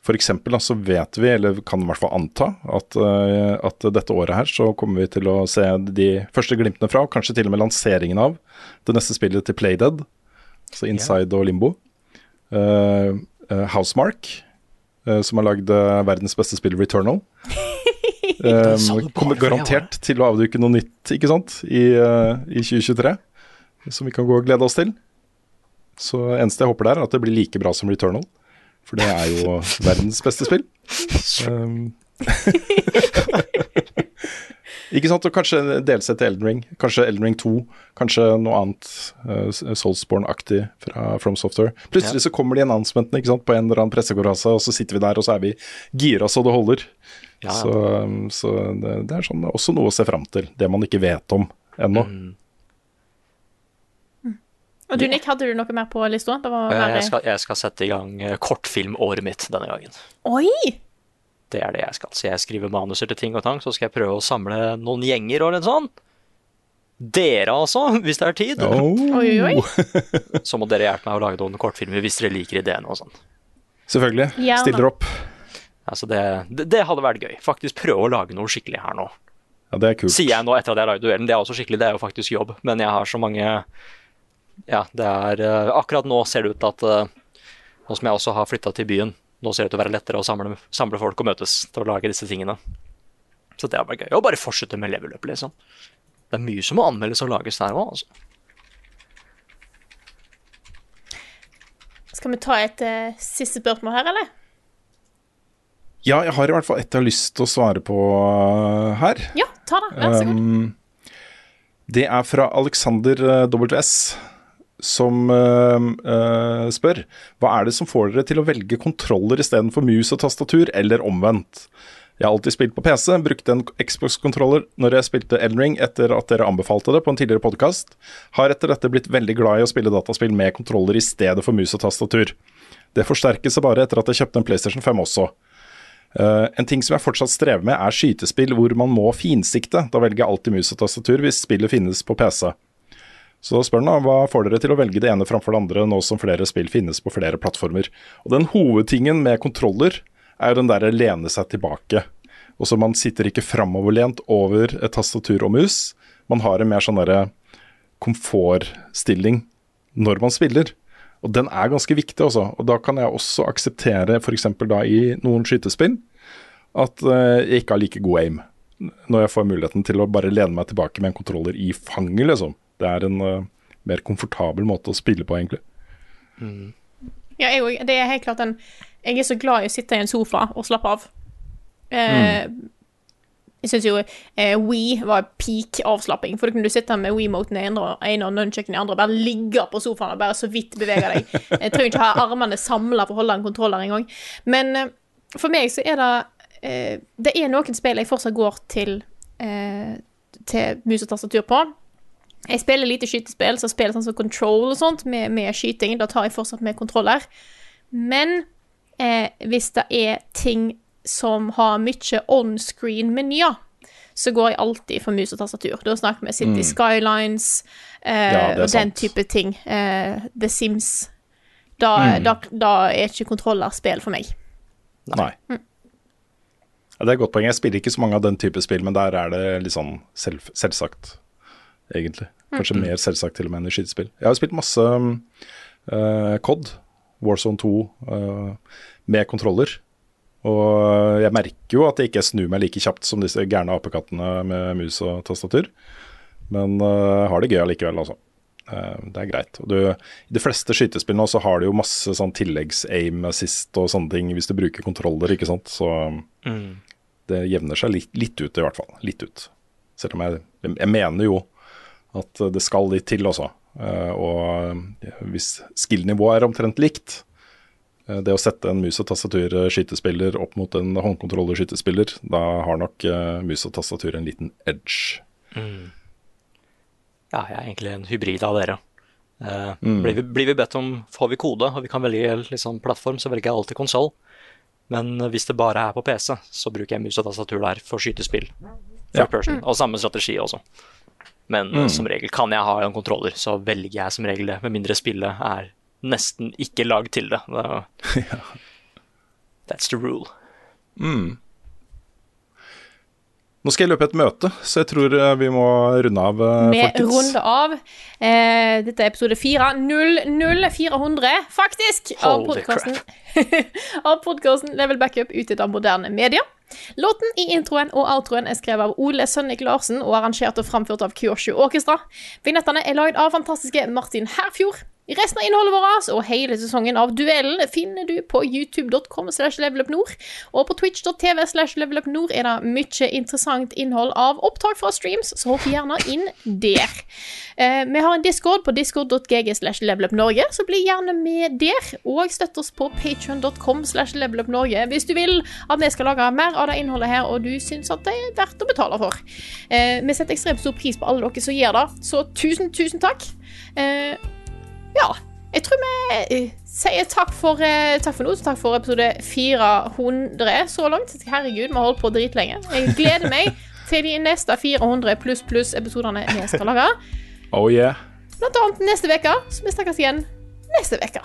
For eksempel så vet vi, eller kan i hvert fall anta, at, eh, at dette året her så kommer vi til å se de første glimtene fra, og kanskje til og med lanseringen av det neste spillet til Playdead, så Inside og Limbo. Eh, Housemark, uh, som har lagd verdens beste spill, Returnal. Bare kommer garantert til å avduke noe nytt, ikke sant, i, i 2023, som vi kan gå og glede oss til. Så eneste jeg håper der, er at det blir like bra som Returnal. For det er jo verdens beste spill. Um, ikke sant? Og kanskje delsett til Elden Ring. Kanskje Elden Ring 2. Kanskje noe annet uh, Soulsborne-aktig fra From Software. Plutselig så kommer de announcementene ikke sant? på en eller annen pressekonferanse, og så sitter vi der, og så er vi gira så det holder. Ja. Så, um, så det, det er sånn, også noe å se fram til. Det man ikke vet om ennå. Mm. Og du, Nick, hadde du noe mer på lista? Det var Eh, Jeg jeg skal sette i gang eh, kortfilmåret mitt denne gangen. Oi! Det er det jeg skal. Så jeg skriver manuser til ting og tang, så skal jeg prøve å samle noen gjenger og litt sånn. Dere altså, hvis det er tid. Oh. Oi, oi, oi. Så må dere hjelpe meg å lage noen kortfilmer hvis dere liker ideene og sånn. Selvfølgelig. Gjerne. Stiller opp. Altså det, det, det hadde vært gøy. Faktisk prøve å lage noe skikkelig her nå. Ja, det er kult. Sier jeg nå etter at jeg har lagd duellen. Det er også skikkelig, det er jo faktisk jobb. Men jeg har så mange Ja, det er eh, Akkurat nå ser det ut til at eh, Nå som jeg også har flytta til byen, nå ser det ut til å være lettere å samle, samle folk og møtes til å lage disse tingene. Så det er bare gøy. Og bare fortsette med level up, liksom. Det er mye som må anmeldes og lages der òg, altså. Skal vi ta et uh, siste spørsmål her, eller? Ja, jeg har i hvert fall ett jeg har lyst til å svare på uh, her. Ja, ta det. Vær så god. Um, det er fra Alexander uh, WS, som uh, uh, spør Hva er det som får dere til å velge kontroller istedenfor mus og tastatur, eller omvendt? Jeg har alltid spilt på PC, brukte en Xbox-kontroller når jeg spilte Elden Ring etter at dere anbefalte det på en tidligere podkast. Har etter dette blitt veldig glad i å spille dataspill med kontroller i stedet for mus og tastatur. Det forsterkes seg bare etter at jeg kjøpte en PlayStation 5 også. Uh, en ting som jeg fortsatt strever med, er skytespill hvor man må finsikte. Da velger jeg alltid mus og tastatur hvis spillet finnes på PC. Så da spør han da, hva får dere til å velge det ene framfor det andre, nå som flere spill finnes på flere plattformer. Og den hovedtingen med kontroller er jo den derre lene seg tilbake. Og så man sitter ikke framoverlent over et tastatur og mus. Man har en mer sånn derre komfortstilling når man spiller. Og den er ganske viktig, også. Og da kan jeg også akseptere, f.eks. da i noen skytespill, at eh, jeg ikke har like god aim. Når jeg får muligheten til å bare lene meg tilbake med en kontroller i fanget, liksom. Det er en uh, mer komfortabel måte å spille på, egentlig. Ja, jeg, òg. det er helt klart en Jeg er så glad i å sitte i en sofa og slappe av. Eh, Jeg syns jo eh, We var peak avslapping, for da kunne du sitte med WeMoten i ene ene og nunchucken i andre og bare ligge på sofaen og bare så vidt bevege deg. Jeg trenger ikke ha armene samla for å holde en kontroller engang. Men eh, for meg så er det eh, Det er noen spill jeg fortsatt går til eh, til mus og tastatur på. Jeg spiller lite skytespill, så jeg spiller sånn som Control og sånt, med, med skyting. Da tar jeg fortsatt med kontroller. Men eh, hvis det er ting som har mye on-screen-menyer, så går jeg alltid for mus og tastatur. Da snakker vi City Mm. Skylines eh, Ja, og den sant. type ting. Eh, The Sims. Da, Mm. da, da er ikke kontrollerspill for meg. Nei. Ja, det er et godt poeng. Jeg spiller ikke så mange av den type spill, men der er det litt sånn selv, selvsagt, egentlig. Kanskje mm. mer selvsagt til og med enn i skytespill. Jeg har spilt masse eh, COD, Warzone 2, uh, med kontroller. Og jeg merker jo at jeg ikke snur meg like kjapt som disse gærne apekattene med mus og tastatur. Men uh, har det gøy allikevel, altså. Uh, det er greit. Du, I de fleste skytespill nå så har du jo masse sånn tilleggs-aim assist og sånne ting hvis du bruker kontroller, ikke sant. Så Mm. det jevner seg litt, litt ut, i hvert fall. Litt ut. Selv om jeg, jeg mener jo at det skal litt til også. Eh, og hvis skill-nivået er omtrent likt, eh, det å sette en mus- og tastatur-skytespiller opp mot en håndkontroller-skytespiller, da har nok eh, mus og tastatur en liten edge. Mm. Ja, jeg er egentlig en hybrid av dere. Uh, Mm. blir, vi, blir vi bedt om Får vi kode og vi kan velge liksom, plattform, så velger jeg alltid konsoll. Men hvis det bare er på PC, så bruker jeg mus og tastatur der for skytespill. Ja. Person. Og samme strategi også. Men Mm. eh, som regel kan jeg ha en kontroller, så velger jeg som regel det. Med mindre spillet er nesten ikke lagd til det. That's the rule. Mm. Nå skal jeg løpe et møte, så jeg tror eh, vi må runde av, eh, Vi runder av. Eh, dette er episode 4. 00400, faktisk, Holy av podkasten Level Backup utgitt av moderne medier. Låten i introen og outroen er skrevet av Ole Sønnik Larsen og arrangert og framført av Kyoshu Orkestra. Vignettene er lagd av fantastiske Martin Herfjord. Resten av innholdet vårt og hele sesongen av Duellen finner du på youtube.com slash levelupnord. Og på twitch.tv slash levelupnord er det mye interessant innhold av opptak fra streams, så hopp gjerne inn der. Eh, vi har en discord på discord.gg slash levelupnorge, så bli gjerne med der. Og støtt oss på patreon.com slash levelupnorge hvis du vil at vi skal lage mer av det innholdet her, og du syns at det er verdt å betale for. Eh, vi setter ekstremt stor pris på alle dere som gjør det, så tusen, tusen takk. Eh, ja, jeg tror vi sier takk for, eh, takk for nå. Takk for episode 400 så langt. Herregud, vi har holdt på dritlenge. Jeg gleder meg til de neste 400 pluss pluss episodene vi skal lage. Oh yeah. Blant annet neste uke, så vi snakkes igjen neste uke.